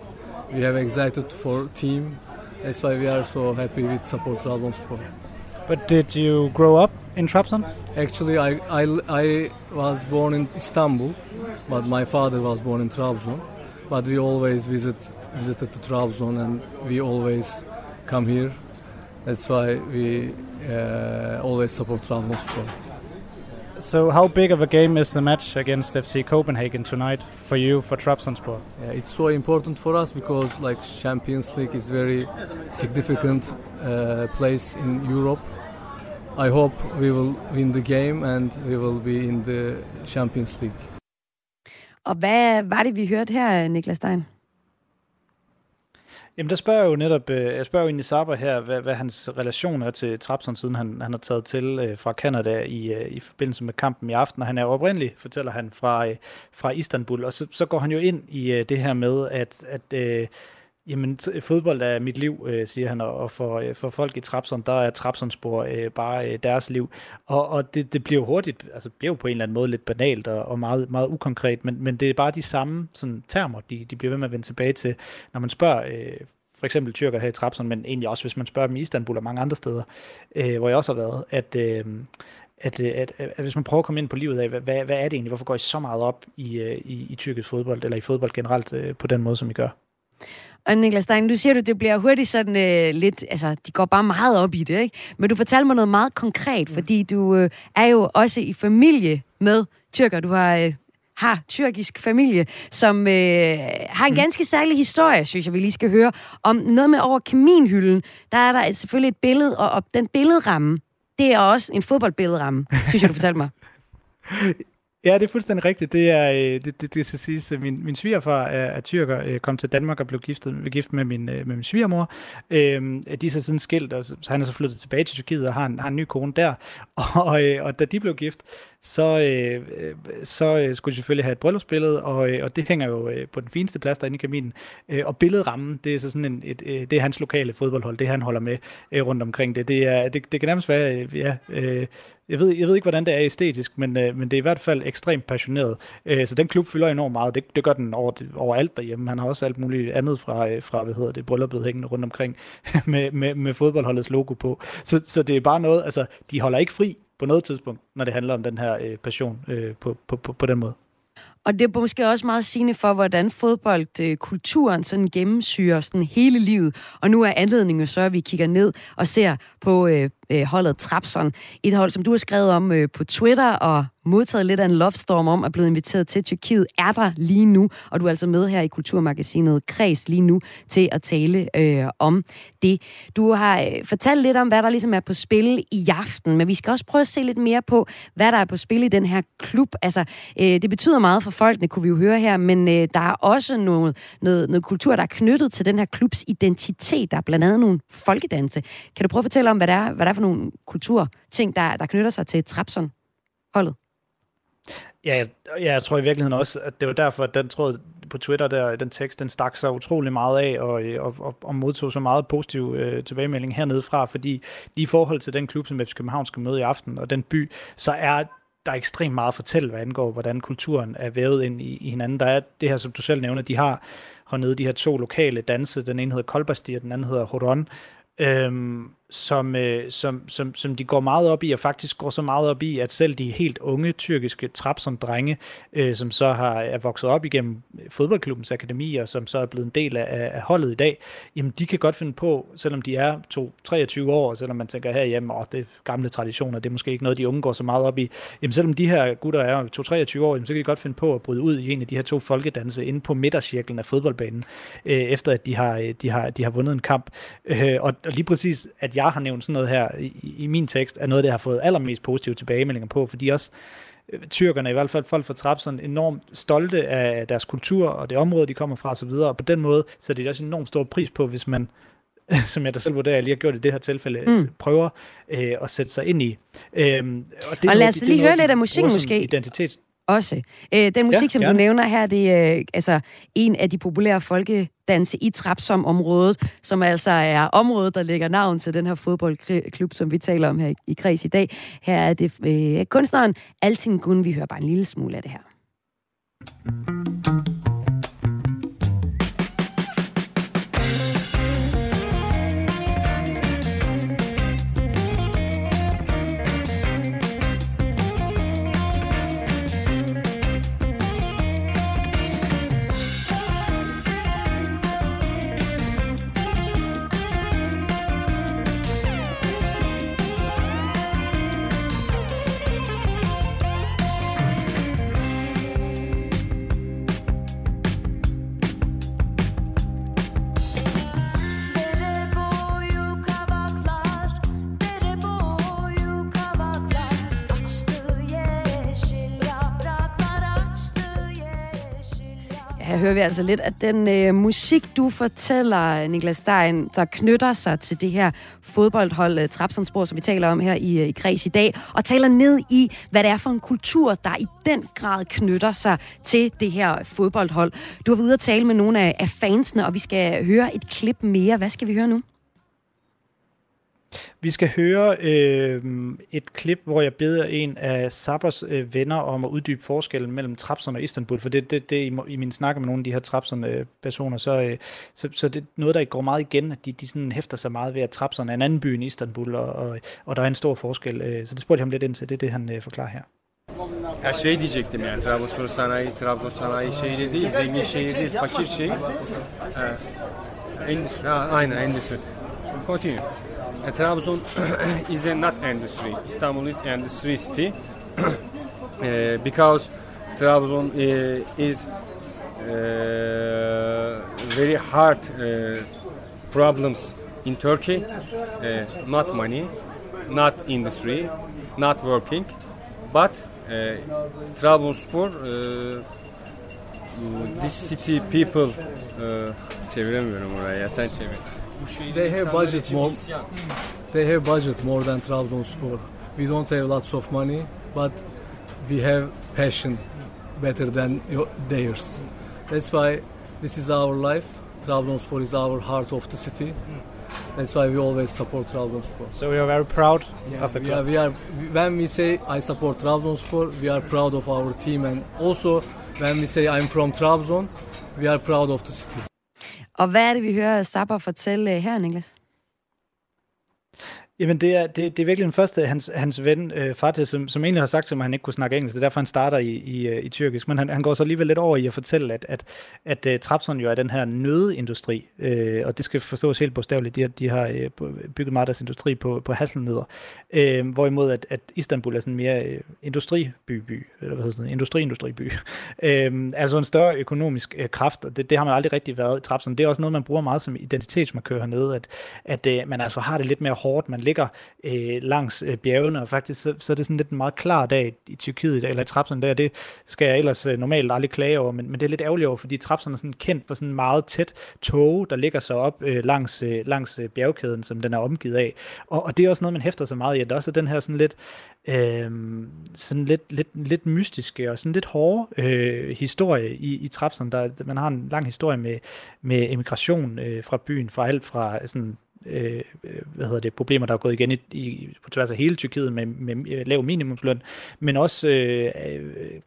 we have excited for team. That's why we are so happy with support Trabzonspor. But did you grow up in Trabzon? Actually, I, I, I was born in Istanbul, but my father was born in Trabzon but we always visit visited to Trabzon and we always come here. That's why we uh, always support Trabzonspor. So, how big of a game is the match against FC Copenhagen tonight for you for Trabzonspor? Yeah, it's so important for us because like Champions League is very significant uh, place in Europe. I hope we will win the game and we will be in the Champions League. Og hvad var det, vi hørte her, Niklas Stein? Jamen, der spørger jeg jo netop, øh, jeg spørger jo egentlig Saber her, hvad, hvad hans relation er til Trapson, siden han, han har taget til øh, fra Canada i, øh, i forbindelse med kampen i aften, og han er oprindelig, fortæller han, fra, øh, fra Istanbul, og så, så går han jo ind i øh, det her med, at, at øh, Jamen, fodbold er mit liv, øh, siger han, og for, øh, for folk i Trapson, der er Trapsonspor øh, bare øh, deres liv. Og, og det, det bliver jo hurtigt, altså bliver jo på en eller anden måde lidt banalt og, og meget, meget ukonkret, men, men det er bare de samme sådan, termer, de, de bliver ved med at vende tilbage til, når man spørger øh, for eksempel tyrker her i Trapson, men egentlig også, hvis man spørger dem i Istanbul og mange andre steder, øh, hvor jeg også har været, at, øh, at, øh, at, at, at hvis man prøver at komme ind på livet af, hvad, hvad er det egentlig, hvorfor går I så meget op i, øh, i, i tyrkisk fodbold, eller i fodbold generelt øh, på den måde, som I gør? Og Niklas Stein, du siger, at det bliver hurtigt sådan øh, lidt, altså de går bare meget op i det, ikke? Men du fortalte mig noget meget konkret, mm. fordi du øh, er jo også i familie med tyrker. Du har øh, har tyrkisk familie, som øh, har en mm. ganske særlig historie, synes jeg, vi lige skal høre. Om noget med over kaminhylden, der er der selvfølgelig et billede, og, og den billedramme, det er også en fodboldbilleramme, synes jeg, du fortalte mig. Ja, det er fuldstændig rigtigt. Det er, øh, det, det, det skal siges, min, min svigerfar er, er tyrker, øh, kom til Danmark og blev giftet, gift med min, øh, med min svigermor. Øhm, de er så siden skilt, og så, så han er så flyttet tilbage til Tyrkiet og har en, har en ny kone der. Og, og, og da de blev gift, så, øh, så øh, skulle de selvfølgelig have et bryllupsbillede, og, øh, og det hænger jo øh, på den fineste plads derinde i kaminen. Og billedrammen, det er så sådan en, et, det er hans lokale fodboldhold, det han holder med rundt omkring det. Det, er, det, det kan nærmest være, ja, øh, jeg ved, jeg ved ikke, hvordan det er æstetisk, men, øh, men det er i hvert fald ekstremt passioneret. Øh, så den klub fylder enormt meget. Det, det gør den over, over alt derhjemme. Han har også alt muligt andet fra, øh, fra hvad hedder det, brylluppet hængende rundt omkring med, med, med fodboldholdets logo på. Så, så det er bare noget, altså, de holder ikke fri på noget tidspunkt, når det handler om den her øh, passion øh, på, på, på, på den måde. Og det er måske også meget sigende for, hvordan fodboldkulturen øh, sådan gennemsyrer sådan hele livet. Og nu er anledningen så, at vi kigger ned og ser på øh, øh, holdet Trapson. Et hold, som du har skrevet om øh, på Twitter og modtaget lidt af en love storm om, er blevet inviteret til Tyrkiet, er der lige nu, og du er altså med her i Kulturmagasinet Kreds lige nu til at tale øh, om det. Du har øh, fortalt lidt om, hvad der ligesom er på spil i aften, men vi skal også prøve at se lidt mere på, hvad der er på spil i den her klub. Altså, øh, det betyder meget for folkene, kunne vi jo høre her, men øh, der er også noget, noget, noget kultur, der er knyttet til den her klubs identitet. Der er blandt andet nogle folkedanse. Kan du prøve at fortælle om, hvad det er, hvad det er for nogle kulturting, der, der knytter sig til Trapson-holdet? Ja, jeg, ja, jeg tror i virkeligheden også, at det var derfor, at den tråd på Twitter, der, den tekst, den stak så utrolig meget af, og, og, og, og modtog så meget positiv øh, tilbagemelding hernede fra, fordi i forhold til den klub, som FC København skal møde i aften, og den by, så er der er ekstremt meget at fortælle, hvad angår, hvordan kulturen er vævet ind i, i hinanden. Der er det her, som du selv nævner, de har hernede de her to lokale danse. Den ene hedder Kolbasti, og den anden hedder Horon. Øhm, som, øh, som, som, som de går meget op i, og faktisk går så meget op i, at selv de helt unge tyrkiske som drenge, øh, som så har, er vokset op igennem fodboldklubbens akademi, og som så er blevet en del af, af holdet i dag, jamen de kan godt finde på, selvom de er to, 23 år, og selvom man tænker herhjemme, åh, det er gamle traditioner, det er måske ikke noget, de unge går så meget op i, jamen selvom de her gutter er 2-23 år, jamen, så kan de godt finde på at bryde ud i en af de her to folkedanse inde på midtercirklen af fodboldbanen, øh, efter at de har, øh, de, har, de har vundet en kamp. Øh, og, og lige præcis, at jeg jeg har nævnt sådan noget her i, i min tekst, er noget, det har fået allermest positive tilbagemeldinger på, fordi også øh, tyrkerne, i hvert fald folk fra Trabzon, enormt stolte af deres kultur og det område, de kommer fra osv., og på den måde så det også enormt stor pris på, hvis man som jeg da selv vurderer, jeg lige har gjort i det her tilfælde, mm. prøver øh, at sætte sig ind i. Øhm, og, det og lad os lige høre lidt af musikken måske. Identitet. Også. Øh, den musik, ja, som gerne. du nævner her, det er øh, altså en af de populære folkedanse i Trapsom-området, som altså er området, der lægger navn til den her fodboldklub, som vi taler om her i, Kreds i dag. Her er det øh, kunstneren Alting Gun. Vi hører bare en lille smule af det her. hører vi altså lidt at den øh, musik, du fortæller, Niklas Stein, der knytter sig til det her fodboldhold, øh, Trapsonsborg, som vi taler om her i, øh, i Græs i dag, og taler ned i, hvad det er for en kultur, der i den grad knytter sig til det her fodboldhold. Du har været ude og tale med nogle af, af fansene, og vi skal høre et klip mere. Hvad skal vi høre nu? Vi skal høre øh, et klip, hvor jeg beder en af Sabers øh, venner om at uddybe forskellen mellem Trapson og Istanbul, for det, det, det i, i min snakker med nogle af de her Trapson-personer, øh, så, øh, så, så det er noget, der går meget igen, at de, de sådan hæfter sig meget ved, at Trapson er en anden by end Istanbul, og, og, og der er en stor forskel. Øh, så det spurgte jeg ham lidt ind til, det er det, han øh, forklarer her. Her şey diyecektim yani Trabzonspor sanayi, Trabzon sanayi şehri değil, zengin şehir değil, fakir şehir. Ee, endüstri, ha, aynen endüstri. Continue. Uh, Trabzon is a not industry. Istanbul is industry city uh, because Trabzon uh, is uh, very hard uh, problems in Turkey. Uh, not money, not industry, not working, but uh, Trabzonspor uh, this city people uh, çeviremiyorum oraya sen çevir. They have budget more. They have budget more than Trabzonspor. We don't have lots of money, but we have passion better than theirs. That's why this is our life. Trabzonspor is our heart of the city. That's why we always support Trabzonspor. So we are very proud yeah, of the club. We are, we are, when we say I support Trabzonspor, we are proud of our team, and also when we say I'm from Trabzon, we are proud of the city. Og hvad er det, vi hører Sapper fortælle øh, her, Niklas? Jamen, det er, det, det er virkelig den første, hans, hans ven, øh, Fatih, som, som egentlig har sagt til mig, at han ikke kunne snakke engelsk. Det er derfor, han starter i, i, øh, i tyrkisk. Men han, han går så alligevel lidt over i at fortælle, at, at, at, øh, at uh, Trabzon jo er den her nødeindustri. Øh, og det skal forstås helt bogstaveligt. De har, de har øh, bygget meget deres industri på, på hasselnødder. Øh, hvorimod, at, at Istanbul er sådan mere øh, industribyby. eller hvad hedder sådan, industri-industriby. øh, altså en større økonomisk øh, kraft, og det, det har man aldrig rigtig været i Trabzon. Det er også noget, man bruger meget som identitetsmarkør hernede, at, at øh, man altså har det lidt mere hårdt. Man ligger øh, langs øh, bjergene, og faktisk så, så er det sådan lidt en meget klar dag i Tyrkiet, eller i Trapsen der, det skal jeg ellers øh, normalt aldrig klage over, men, men det er lidt ærgerligt over, fordi Trapsen er sådan kendt for sådan meget tæt tog, der ligger så op øh, langs, øh, langs øh, bjergkæden, som den er omgivet af. Og, og det er også noget, man hæfter sig meget i, at der også er den her sådan lidt, øh, sådan lidt, lidt, lidt mystiske og sådan lidt hårde øh, historie i, i Trapsen. Der, man har en lang historie med, med emigration øh, fra byen, fra alt fra sådan øh, hvad hedder det, problemer, der er gået igen i, i, på tværs af hele Tyrkiet med, med lav minimumsløn, men også øh,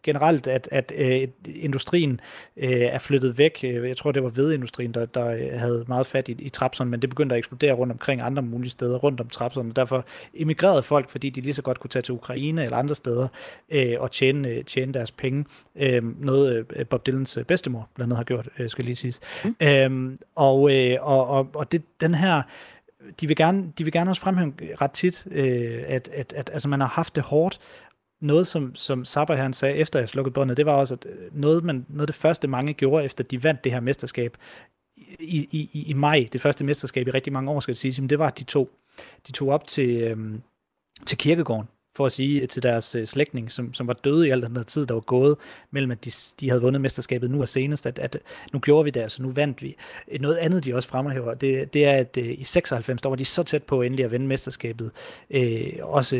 generelt, at, at øh, industrien øh, er flyttet væk. Jeg tror, det var vedindustrien, der, der havde meget fat i, i Trapson, men det begyndte at eksplodere rundt omkring andre mulige steder rundt om Trapson, og derfor emigrerede folk, fordi de lige så godt kunne tage til Ukraine eller andre steder øh, og tjene, tjene deres penge. Øh, noget øh, Bob Dylans bedstemor blandt andet har gjort, øh, skal lige siges. Mm. Øh, og, øh, og, og, og det, den her de vil gerne, de vil gerne også fremhæve ret tit, øh, at, at, at altså man har haft det hårdt. Noget, som, som Saber han sagde, efter jeg slukkede båndet, det var også, at øh, noget, man, noget af det første, mange gjorde, efter de vandt det her mesterskab i, i, i maj, det første mesterskab i rigtig mange år, skal jeg sige, det var, at de tog, de tog op til, øh, til kirkegården for at sige øh, til deres øh, slægtning, som, som var døde i al den her tid, der var gået, mellem at de, de havde vundet mesterskabet nu og senest, at, at øh, nu gjorde vi det, altså nu vandt vi. Øh, noget andet, de også fremhæver, det, det er, at øh, i 96, der var de så tæt på endelig at vinde mesterskabet, øh, også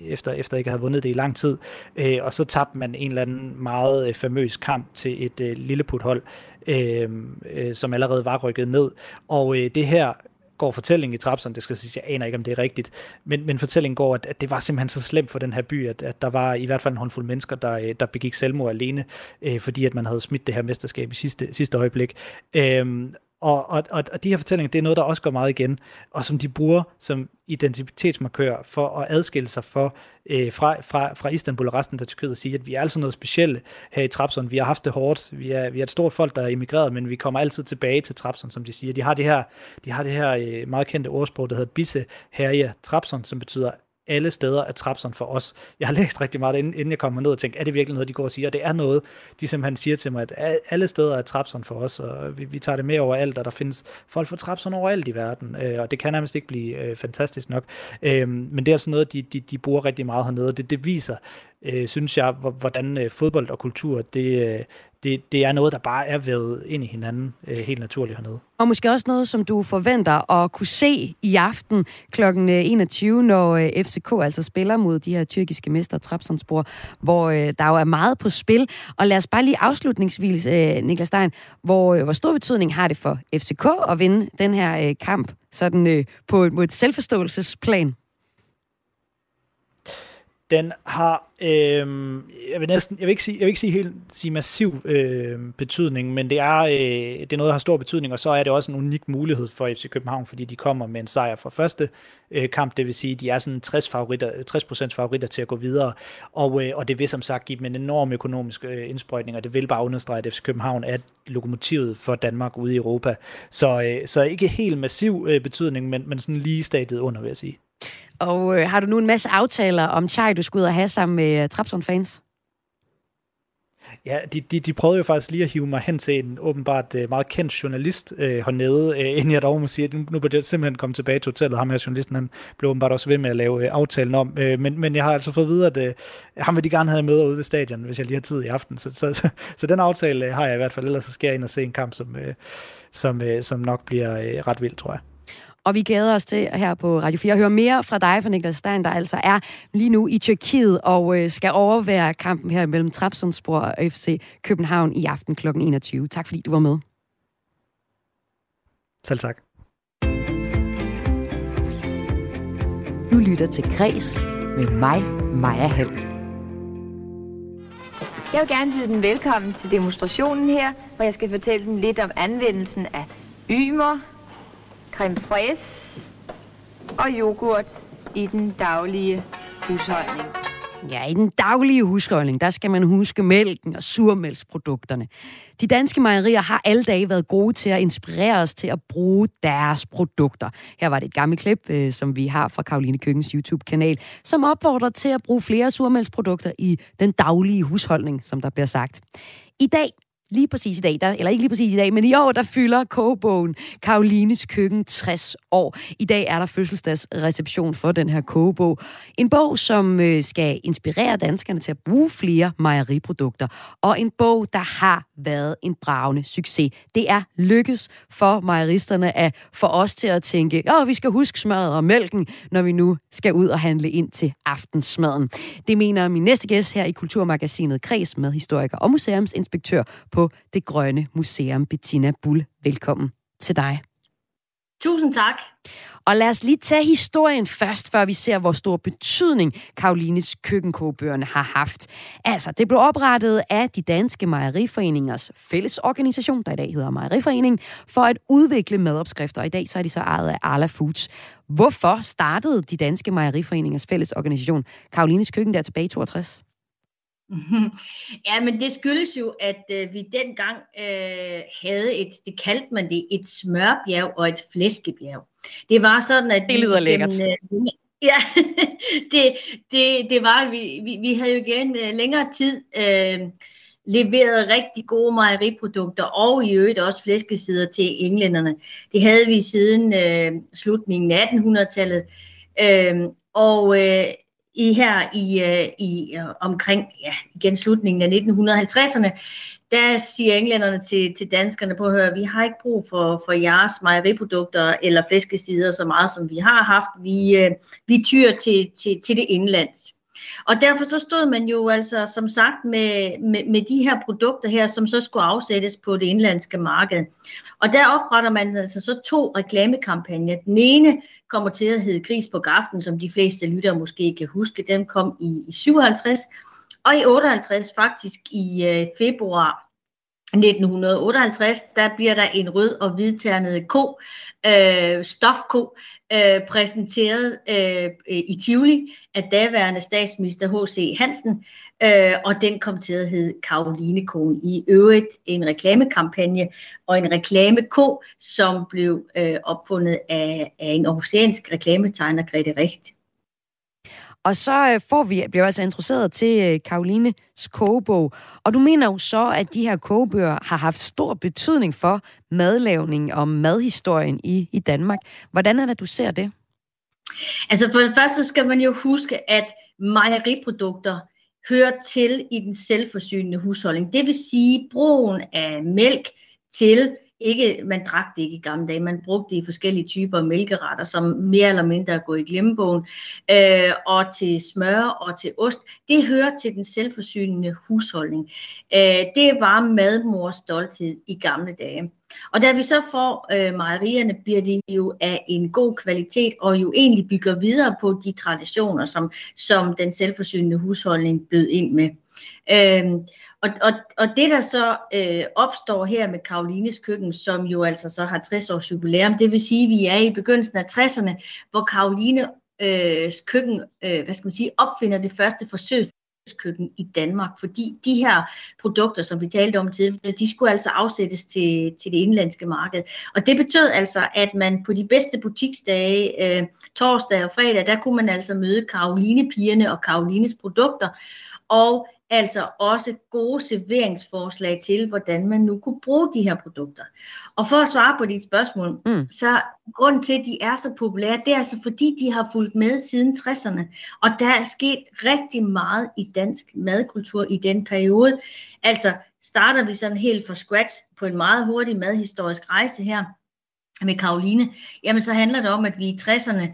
efter, efter ikke at have vundet det i lang tid, øh, og så tabte man en eller anden meget øh, famøs kamp til et øh, lilleputhold, øh, øh, som allerede var rykket ned, og øh, det her går fortællingen i Trapsen, det skal sige, jeg aner ikke, om det er rigtigt, men, men fortællingen går, at, at det var simpelthen så slemt for den her by, at, at der var i hvert fald en håndfuld mennesker, der, øh, der begik selvmord alene, øh, fordi at man havde smidt det her mesterskab i sidste, sidste øjeblik. Øh, og, og, og, og de her fortællinger, det er noget, der også går meget igen, og som de bruger som identitetsmarkør for at adskille sig for, øh, fra, fra, fra Istanbul og resten af Tyrkiet og sige, at vi er altså noget specielt her i Trabzon. Vi har haft det hårdt. Vi er, vi er et stort folk, der er emigreret, men vi kommer altid tilbage til Trabzon, som de siger. De har det her, de har det her øh, meget kendte ordsprog, der hedder Bisse Herje Trabzon, som betyder alle steder er Trapson for os. Jeg har læst rigtig meget, inden jeg kommer ned og tænkte, er det virkelig noget, de går og siger? Og det er noget, de simpelthen siger til mig, at alle steder er Trapson for os, og vi, vi tager det med overalt, og der findes folk for Trapson overalt i verden, øh, og det kan nærmest ikke blive øh, fantastisk nok. Øh, men det er altså noget, de, de, de bruger rigtig meget hernede, og det, det viser, øh, synes jeg, hvordan øh, fodbold og kultur, det, øh, det, det er noget, der bare er vævet ind i hinanden øh, helt naturligt hernede. Og måske også noget, som du forventer at kunne se i aften kl. 21, øh, når øh, FCK altså spiller mod de her tyrkiske mester Trabzonspor, hvor øh, der jo er meget på spil. Og lad os bare lige afslutningsvis, øh, Niklas Stein, hvor, øh, hvor stor betydning har det for FCK at vinde den her øh, kamp sådan øh, på, på et selvforståelsesplan? Den har, øh, jeg vil næsten, jeg vil ikke sige, jeg vil ikke sige helt sige massiv øh, betydning, men det er, øh, det er noget, der har stor betydning, og så er det også en unik mulighed for FC København, fordi de kommer med en sejr fra første øh, kamp, det vil sige, de er sådan 60 favoritter, 60% favoritter til at gå videre, og, øh, og det vil som sagt give dem en enorm økonomisk øh, indsprøjtning, og det vil bare understrege, at FC København er lokomotivet for Danmark ude i Europa. Så, øh, så ikke helt massiv øh, betydning, men, men sådan lige statet under, vil jeg sige. Og øh, har du nu en masse aftaler om Chai, du skal ud og have sammen med øh, uh, Trapson-fans? Ja, de, de, de prøvede jo faktisk lige at hive mig hen til en åbenbart uh, meget kendt journalist uh, hernede, uh, inden jeg dog må sige, at nu, nu burde jeg simpelthen komme tilbage til hotellet. Ham her journalisten, han blev åbenbart også ved med at lave uh, aftalen om. Uh, men, men jeg har altså fået at vide, at uh, ham vil de gerne have med ude ved stadion, hvis jeg lige har tid i aften. Så, så, så, så den aftale uh, har jeg i hvert fald, ellers så skal jeg ind og se en kamp, som, uh, som, uh, som nok bliver uh, ret vild, tror jeg. Og vi glæder os til her på Radio 4 at høre mere fra dig, fra Niklas Stein, der altså er lige nu i Tyrkiet og øh, skal overvære kampen her mellem Trabzonspor og FC København i aften kl. 21. Tak fordi du var med. Selv tak. Du lytter til Græs med mig, Maja Hall. Jeg vil gerne byde den velkommen til demonstrationen her, hvor jeg skal fortælle dem lidt om anvendelsen af ymer, creme fraise og yoghurt i den daglige husholdning. Ja, i den daglige husholdning, der skal man huske mælken og surmælksprodukterne. De danske mejerier har alle dage været gode til at inspirere os til at bruge deres produkter. Her var det et gammelt klip, øh, som vi har fra Karoline Køkkens YouTube-kanal, som opfordrer til at bruge flere surmælksprodukter i den daglige husholdning, som der bliver sagt. I dag Lige præcis i dag, der, eller ikke lige præcis i dag, men i år, der fylder kogebogen Karolines Køkken 60 år. I dag er der fødselsdagsreception for den her kogebog. En bog, som øh, skal inspirere danskerne til at bruge flere mejeriprodukter. Og en bog, der har været en bravende succes. Det er lykkes for mejeristerne at få os til at tænke, åh, vi skal huske smøret og mælken, når vi nu skal ud og handle ind til aftensmaden. Det mener min næste gæst her i Kulturmagasinet Kreds med historiker og museumsinspektør på Det Grønne Museum. Bettina Bull, velkommen til dig. Tusind tak. Og lad os lige tage historien først, før vi ser, hvor stor betydning Karolines køkkenkogebøgerne har haft. Altså, det blev oprettet af de danske mejeriforeningers fællesorganisation, der i dag hedder Mejeriforening, for at udvikle madopskrifter, og i dag så er de så ejet af Arla Foods. Hvorfor startede de danske mejeriforeningers fællesorganisation Karolines Køkken der tilbage i 62? Ja, men det skyldes jo, at øh, vi dengang øh, havde et, det kaldte man det, et smørbjerg og et flæskebjerg. Det var sådan, at... Det lyder lækkert. Øh, ja, det, det, det var, vi, vi, vi havde jo igen øh, længere tid øh, leveret rigtig gode mejeriprodukter, og i øvrigt også flæskesider til englænderne. Det havde vi siden øh, slutningen af 1800-tallet. Øh, og øh, i her i, øh, i øh, omkring ja, igen slutningen af 1950'erne, der siger englænderne til, til danskerne på at høre, vi har ikke brug for, for jeres mejeriprodukter eller flæskesider så meget, som vi har haft. Vi, øh, vi tyr til, til, til det indlands. Og derfor så stod man jo altså som sagt med, med, med de her produkter her, som så skulle afsættes på det indlandske marked. Og der opretter man altså så to reklamekampagner. Den ene kommer til at hedde Gris på Gaften, som de fleste lytter måske kan huske. Den kom i, i 57, og i 58 faktisk i øh, februar 1958, der bliver der en rød og hvidternet ko, øh, stofko, øh, præsenteret øh, i Tivoli af daværende statsminister H.C. Hansen, øh, og den kom til at hedde Karolinekoen. I øvrigt en reklamekampagne og en reklameko, som blev øh, opfundet af, af en aarhusiansk reklametegner, Grete Richt. Og så øh, får vi, bliver altså introduceret til øh, Karolines kogebog. Og du mener jo så, at de her kogebøger har haft stor betydning for madlavning og madhistorien i, i Danmark. Hvordan er det, du ser det? Altså for det første skal man jo huske, at mejeriprodukter hører til i den selvforsynende husholdning. Det vil sige brugen af mælk til ikke, man drak det ikke i gamle dage, man brugte det i forskellige typer mælkeretter, som mere eller mindre er gået i glemmebogen, øh, og til smør og til ost. Det hører til den selvforsynende husholdning. Øh, det var madmors stolthed i gamle dage. Og da vi så får øh, mejerierne, bliver de jo af en god kvalitet, og jo egentlig bygger videre på de traditioner, som, som den selvforsynende husholdning bød ind med. Øh, og, og, og det, der så øh, opstår her med Karolines køkken, som jo altså så har 60 års jubilæum, det vil sige, at vi er i begyndelsen af 60'erne, hvor Karoline øh, køkken, øh, hvad skal man sige, opfinder det første forsøg køkken i Danmark, fordi de her produkter, som vi talte om tidligere, de skulle altså afsættes til, til det indlandske marked. Og det betød altså, at man på de bedste butiksdage, øh, torsdag og fredag, der kunne man altså møde Karoline-pigerne og Karolines produkter, og altså også gode serveringsforslag til, hvordan man nu kunne bruge de her produkter. Og for at svare på dit spørgsmål, mm. så grund til, at de er så populære, det er altså fordi, de har fulgt med siden 60'erne. Og der er sket rigtig meget i dansk madkultur i den periode. Altså starter vi sådan helt fra scratch på en meget hurtig madhistorisk rejse her med Karoline, jamen så handler det om, at vi i 60'erne,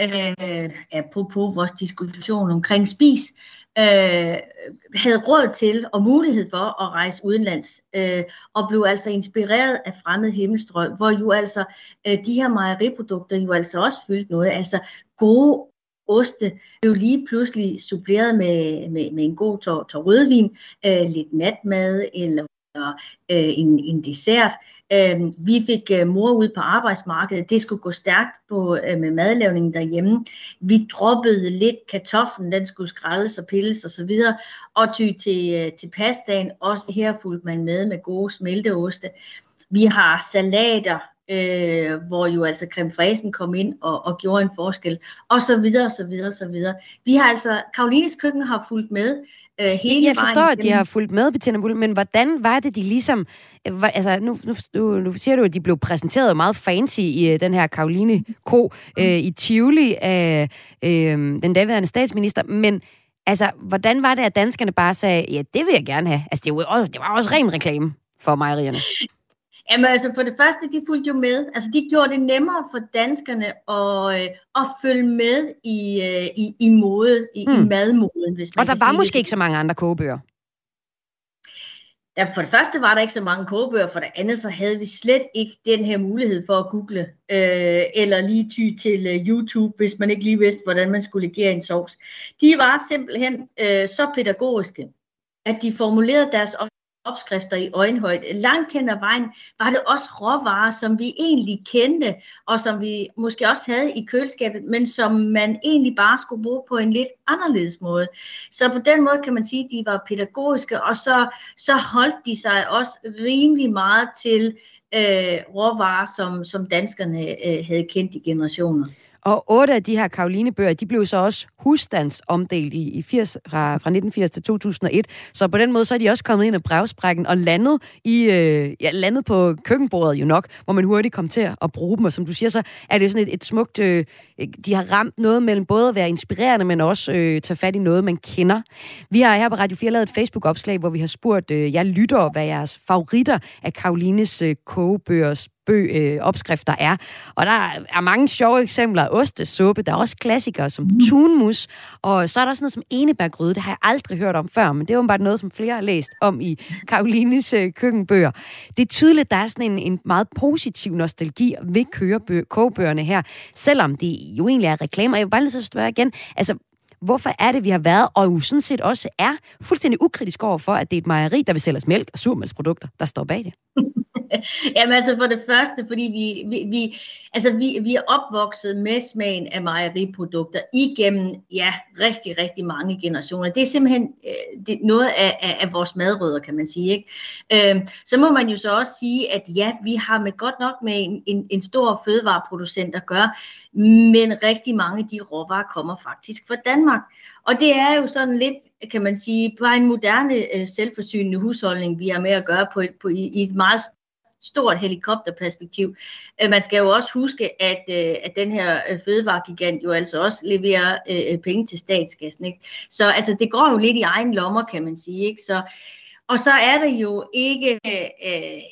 øh, apropos vores diskussion omkring spis, øh, havde råd til og mulighed for at rejse udenlands, øh, og blev altså inspireret af fremmed himmelstrøg, hvor jo altså øh, de her mejeriprodukter jo altså også fyldte noget, altså gode oste blev lige pludselig suppleret med, med, med en god tår, tår rødvin, øh, lidt natmad eller øh, en, en dessert. Øh, vi fik øh, mor ud på arbejdsmarkedet. Det skulle gå stærkt på, øh, med madlavningen derhjemme. Vi droppede lidt kartoflen, den skulle skraldes og pilles og så videre, og ty til, øh, til pastaen. Også her fulgte man med med gode smelteoste. Vi har salater, øh, hvor jo altså creme fraichen kom ind og, og gjorde en forskel, og så videre, og så videre, og så videre. Vi har altså, Karolines køkken har fulgt med øh, hele Jeg forstår, at de har fulgt med, Bettina Bull, men hvordan var det, de ligesom... Øh, altså, nu, nu, nu siger du, at de blev præsenteret meget fancy i uh, den her Karoline Ko uh, i Tivoli af uh, den daværende statsminister, men altså, hvordan var det, at danskerne bare sagde, ja, det vil jeg gerne have? Altså, det var, også, det var også ren reklame for mejerierne. Jamen altså for det første, de fulgte jo med. Altså de gjorde det nemmere for danskerne at, øh, at følge med i, øh, i, i mode, i, hmm. i madmoden. Hvis man Og der var måske det. ikke så mange andre kogebøger. Ja, for det første var der ikke så mange kogebøger, for det andet så havde vi slet ikke den her mulighed for at google, øh, eller lige ty til uh, YouTube, hvis man ikke lige vidste, hvordan man skulle legere en sovs. De var simpelthen øh, så pædagogiske, at de formulerede deres opskrifter i øjenhøjde. Langt hen ad vejen var det også råvarer, som vi egentlig kendte, og som vi måske også havde i køleskabet, men som man egentlig bare skulle bruge på en lidt anderledes måde. Så på den måde kan man sige, at de var pædagogiske, og så, så holdt de sig også rimelig meget til øh, råvarer, som, som danskerne øh, havde kendt i generationer. Og otte af de her Karoline-bøger, de blev så også husstandsomdelt i, i 80, fra, fra 1980 til 2001. Så på den måde, så er de også kommet ind af brevsprækken og landet, i, øh, ja, landet på køkkenbordet jo nok, hvor man hurtigt kom til at bruge dem. Og som du siger, så er det sådan et, et smukt... Øh, de har ramt noget mellem både at være inspirerende, men også øh, tage fat i noget, man kender. Vi har her på Radio 4 lavet et Facebook-opslag, hvor vi har spurgt øh, jeg lytter, hvad jeres favoritter af Karolines øh, kogebøgers bøg, øh, opskrifter er. Og der er mange sjove eksempler. Ostesuppe, der er også klassikere som mm. tunmus, og så er der også noget som enebærgryde. Det har jeg aldrig hørt om før, men det er jo bare noget, som flere har læst om i Karolines øh, køkkenbøger. Det er tydeligt, at der er sådan en, en meget positiv nostalgi ved kogebøgerne her, selvom det jo egentlig er reklamer. Jeg vil bare lige så spørge igen, altså hvorfor er det, vi har været, og jo sådan set også er fuldstændig ukritisk over for, at det er et mejeri, der vil sælge mælk og surmælksprodukter, der står bag det? Jamen altså for det første, fordi vi, vi, vi, altså vi, vi er opvokset med smagen af mejeriprodukter igennem ja, rigtig, rigtig mange generationer. Det er simpelthen øh, det, noget af, af, af vores madrødder, kan man sige. Ikke? Øh, så må man jo så også sige, at ja, vi har med godt nok med en, en, en stor fødevareproducent at gøre, men rigtig mange af de råvarer kommer faktisk fra Danmark. Og det er jo sådan lidt, kan man sige, bare en moderne øh, selvforsynende husholdning, vi har med at gøre på, et, på i, i et meget stort helikopterperspektiv. Øh, man skal jo også huske, at, øh, at den her øh, fødevaregigant jo altså også leverer penge til statskassen. Ikke? Så altså, det går jo lidt i egen lommer, kan man sige. Ikke? Så, og så er det jo ikke, øh,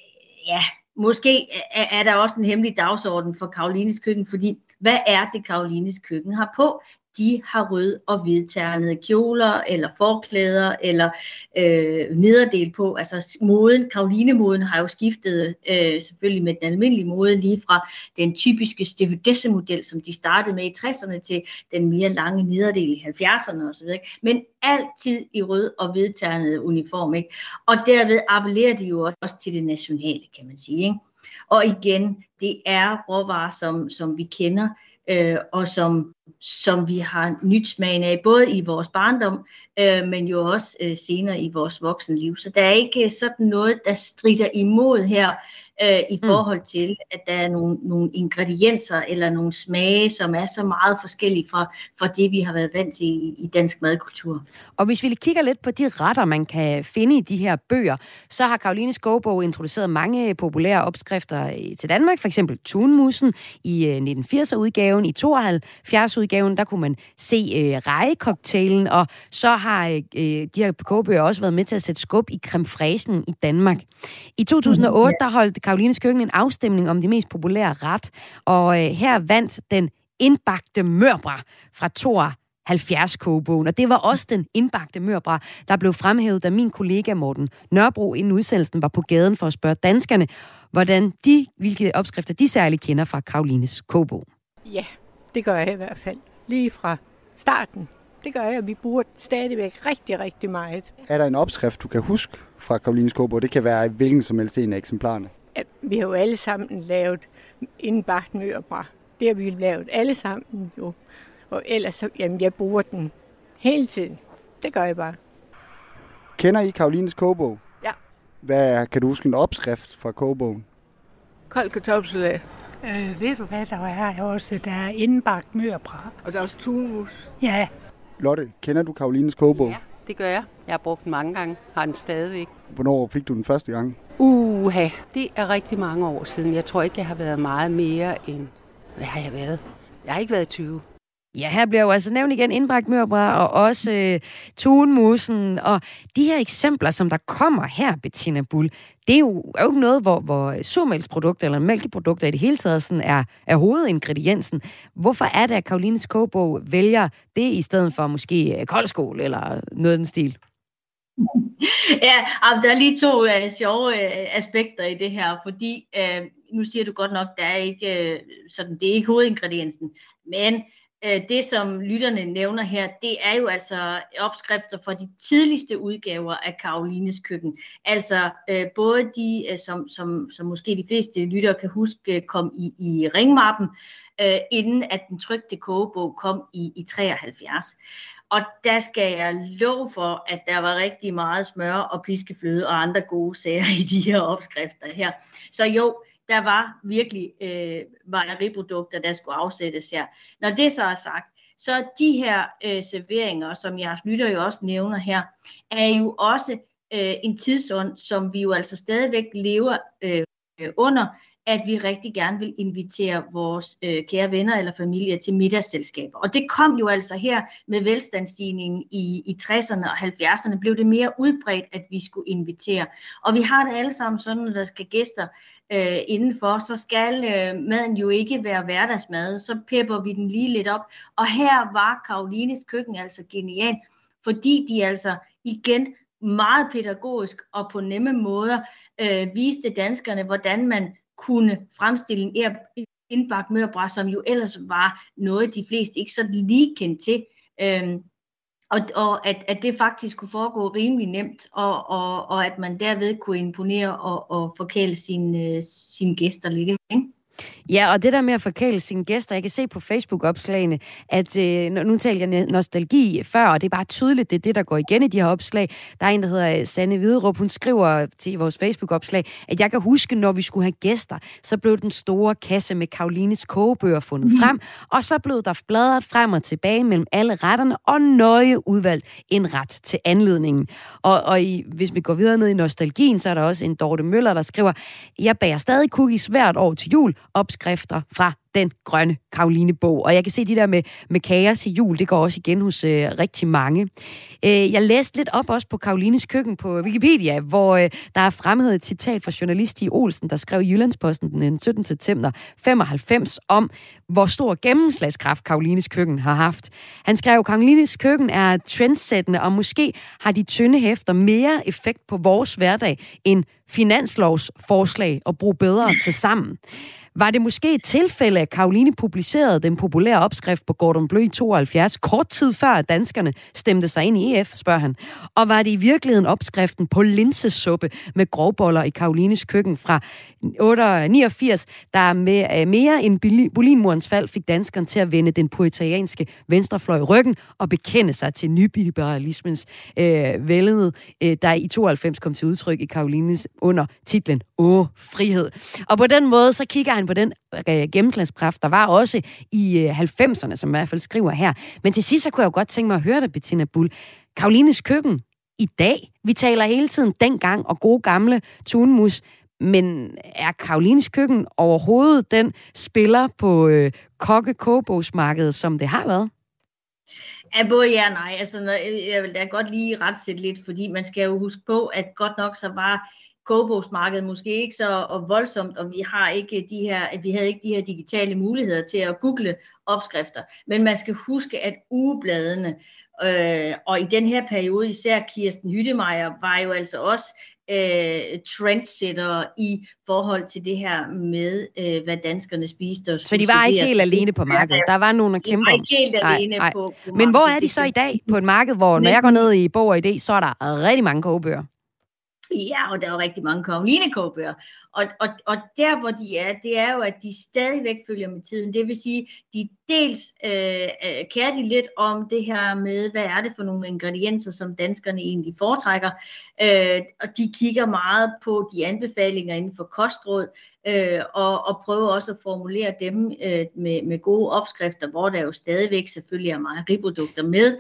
ja, måske er, er der også en hemmelig dagsorden for Karolines køkken, fordi hvad er det, Karolines køkken har på? De har rød og hvidternede kjoler, eller forklæder, eller øh, nederdel på. Altså moden, Karoline-moden har jo skiftet øh, selvfølgelig med den almindelige mode, lige fra den typiske stewardesse-model, som de startede med i 60'erne, til den mere lange nederdel i 70'erne osv. Men altid i rød og hvidternede uniform. Ikke? Og derved appellerer de jo også til det nationale, kan man sige. Ikke? Og igen, det er råvarer, som, som vi kender, øh, og som, som vi har nyt smagen af, både i vores barndom, øh, men jo også øh, senere i vores voksenliv. Så der er ikke sådan noget, der strider imod her, øh, i mm. forhold til, at der er nogle, nogle ingredienser eller nogle smage, som er så meget forskellige fra, fra det, vi har været vant til i, i dansk madkultur. Og hvis vi kigger lidt på de retter, man kan finde i de her bøger, så har Karoline Skovbog introduceret mange populære opskrifter til Danmark, for eksempel tunmussen i 1980'er-udgaven, i 72-udgaven, der kunne man se øh, rejekocktailen, og så har øh, de her kogebøger også været med til at sætte skub i creme i Danmark. I 2008, mm, der holdt Karolines Køkken en afstemning om de mest populære ret, og øh, her vandt den indbagte mørbra fra Thor 70 kogebogen. Og det var også den indbagte mørbra, der blev fremhævet, da min kollega Morten Nørrebro inden udsendelsen var på gaden for at spørge danskerne, hvordan de, hvilke opskrifter de særligt kender fra Karolines kogebog. Ja, det gør jeg i hvert fald. Lige fra starten Det gør jeg. Vi bruger stadigvæk rigtig, rigtig meget. Er der en opskrift, du kan huske fra Karolines Kobo? Det kan være hvilken som helst en af eksemplarerne. Ja, vi har jo alle sammen lavet indbagt mørbra. Det har vi lavet alle sammen jo. Og ellers, så, jamen, jeg bruger den hele tiden. Det gør jeg bare. Kender I Karolines kogebog? Ja. Hvad, kan du huske en opskrift fra kogebogen? Kold kartoffelsalat. Øh, ved du hvad, der er også? Der er indbagt mørbra. Og der er også tunmus. Ja. Lotte, kender du Karolines kogebog? Ja, det gør jeg. Jeg har brugt den mange gange. Har den stadigvæk. Hvornår fik du den første gang? Uha, det er rigtig mange år siden. Jeg tror ikke, jeg har været meget mere end... Hvad har jeg været? Jeg har ikke været 20. Ja, her bliver jo altså nævnt igen indbragt mørbræd og også øh, tunmusen. Og de her eksempler, som der kommer her, Bettina Bull, det er jo, er jo ikke noget, hvor, hvor surmælksprodukter eller mælkeprodukter i det hele taget sådan er, er hovedingrediensen. Hvorfor er det, at Karolines kogebog vælger det i stedet for måske øh, koldskål eller noget af den stil? Ja, ah, der er lige to øh, sjove øh, aspekter i det her, fordi øh, nu siger du godt nok, der er ikke øh, sådan, det er ikke hovedingrediensen, men Øh, det, som lytterne nævner her, det er jo altså opskrifter fra de tidligste udgaver af Karolines køkken. Altså øh, både de, øh, som, som, som måske de fleste lyttere kan huske, øh, kom i, i ringmappen, øh, inden at den trygte kogebog kom i, i 73. Og der skal jeg love for, at der var rigtig meget smør og piskefløde og andre gode sager i de her opskrifter her. Så jo, der var virkelig øh, mejeriprodukter, der skulle afsættes her. Når det så er sagt, så de her øh, serveringer, som jeres lytter jo også nævner her, er jo også øh, en tidsånd, som vi jo altså stadigvæk lever øh, under, at vi rigtig gerne vil invitere vores øh, kære venner eller familie til middagsselskaber. Og det kom jo altså her med velstandsstigningen i, i 60'erne og 70'erne, blev det mere udbredt, at vi skulle invitere. Og vi har det alle sammen sådan, når der skal gæster øh, indenfor, så skal øh, maden jo ikke være hverdagsmad, så pepper vi den lige lidt op. Og her var Karolines køkken altså genial, fordi de altså igen meget pædagogisk og på nemme måder øh, viste danskerne, hvordan man kunne fremstille en indbagt mørbræt, som jo ellers var noget, de fleste ikke så lige kendte til. Øhm, og, og at, at det faktisk kunne foregå rimelig nemt, og, og, og at man derved kunne imponere og, og forkæle sine, øh, sine gæster lidt. Ikke? Ja, og det der med at forkæle sine gæster, jeg kan se på Facebook-opslagene, at øh, nu talte jeg nostalgi før, og det er bare tydeligt, det er det, der går igen i de her opslag. Der er en, der hedder øh, Sanne Viderup, hun skriver til vores Facebook-opslag, at jeg kan huske, når vi skulle have gæster, så blev den store kasse med Karolines kogebøger fundet mm. frem, og så blev der bladret frem og tilbage mellem alle retterne, og nøje udvalgt en ret til anledningen. Og, og i, hvis vi går videre ned i nostalgien, så er der også en Dorte Møller, der skriver, jeg bager stadig cookies hvert år til jul, opskrifter fra den grønne Karoline-bog. Og jeg kan se de der med, med kager til jul, det går også igen hos øh, rigtig mange. Øh, jeg læste lidt op også på Karolines køkken på Wikipedia, hvor øh, der er fremhævet et citat fra journalist i Olsen, der skrev i Jyllandsposten den 17. september 95 om, hvor stor gennemslagskraft Karolines køkken har haft. Han skrev, Karolines køkken er trendsættende, og måske har de tynde hæfter mere effekt på vores hverdag end finanslovsforslag og bruge bedre til sammen. Var det måske et tilfælde, at Karoline publicerede den populære opskrift på Gordon Blø i 72, kort tid før danskerne stemte sig ind i EF, spørger han. Og var det i virkeligheden opskriften på linsesuppe med grovboller i Karolines køkken fra 89, der med øh, mere end Berlinmurens fald fik danskerne til at vende den poetarianske venstrefløj ryggen og bekende sig til nyliberalismens øh, vældet, øh, der i 92 kom til udtryk i Karolines under titlen Åh, frihed. Og på den måde, så kigger han på den øh, gennemslagskraft, der var også i øh, 90'erne, som i hvert fald skriver her. Men til sidst, så kunne jeg jo godt tænke mig at høre dig, Bettina Bull. Karolines køkken i dag. Vi taler hele tiden dengang og gode gamle tunmus. Men er Karolines køkken overhovedet den spiller på øh, kokke som det har været? Ja, både ja og nej. Altså, jeg vil da godt lige retsætte lidt, fordi man skal jo huske på, at godt nok så var kogebogsmarkedet måske ikke så voldsomt, og vi har ikke de her, vi havde ikke de her digitale muligheder til at google opskrifter. Men man skal huske, at ugebladene, øh, og i den her periode især Kirsten Hyttemeier, var jo altså også øh, trendsetter i forhold til det her med, øh, hvad danskerne spiste. Og så de var ikke helt alene på markedet? Der var nogen at kæmpe om? Ikke helt alene nej, på, på Men hvor er de så i dag på et marked, hvor når jeg går ned i Bog og Idé, så er der rigtig mange kogebøger? Ja, og der er jo rigtig mange Karoline-kogebøger. Og, og, og der, hvor de er, det er jo, at de stadigvæk følger med tiden. Det vil sige, de dels øh, øh kærer de lidt om det her med, hvad er det for nogle ingredienser, som danskerne egentlig foretrækker. Øh, og de kigger meget på de anbefalinger inden for kostråd, øh, og, og prøver også at formulere dem øh, med, med gode opskrifter, hvor der jo stadigvæk selvfølgelig er mejeriprodukter med.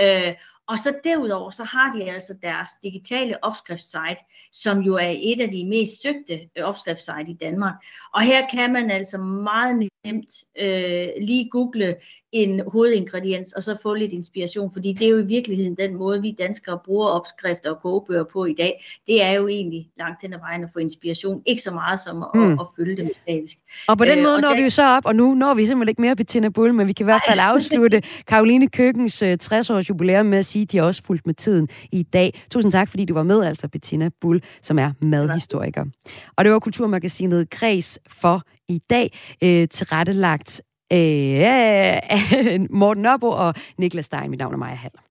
Øh, og så derudover, så har de altså deres digitale opskriftssite, som jo er et af de mest søgte øh, opskriftssite i Danmark. Og her kan man altså meget nemt øh, lige google en hovedingrediens, og så få lidt inspiration, fordi det er jo i virkeligheden den måde, vi danskere bruger opskrifter og kogebøger på i dag. Det er jo egentlig langt hen ad vejen at få inspiration, ikke så meget som at, hmm. at, at følge det slavisk. Og på den øh, måde når der... vi jo så op, og nu når vi simpelthen ikke mere Bettina Bull, men vi kan i hvert fald afslutte Karoline Køkkens 60-års jubilæum med at sige, at de har også fulgt med tiden i dag. Tusind tak, fordi du var med, altså Bettina Bull, som er madhistoriker. Og det var Kulturmagasinet Kreds for i dag, øh, tilrettelagt øh, Morten Nørbo og Niklas Stein. Mit navn er Maja Hall.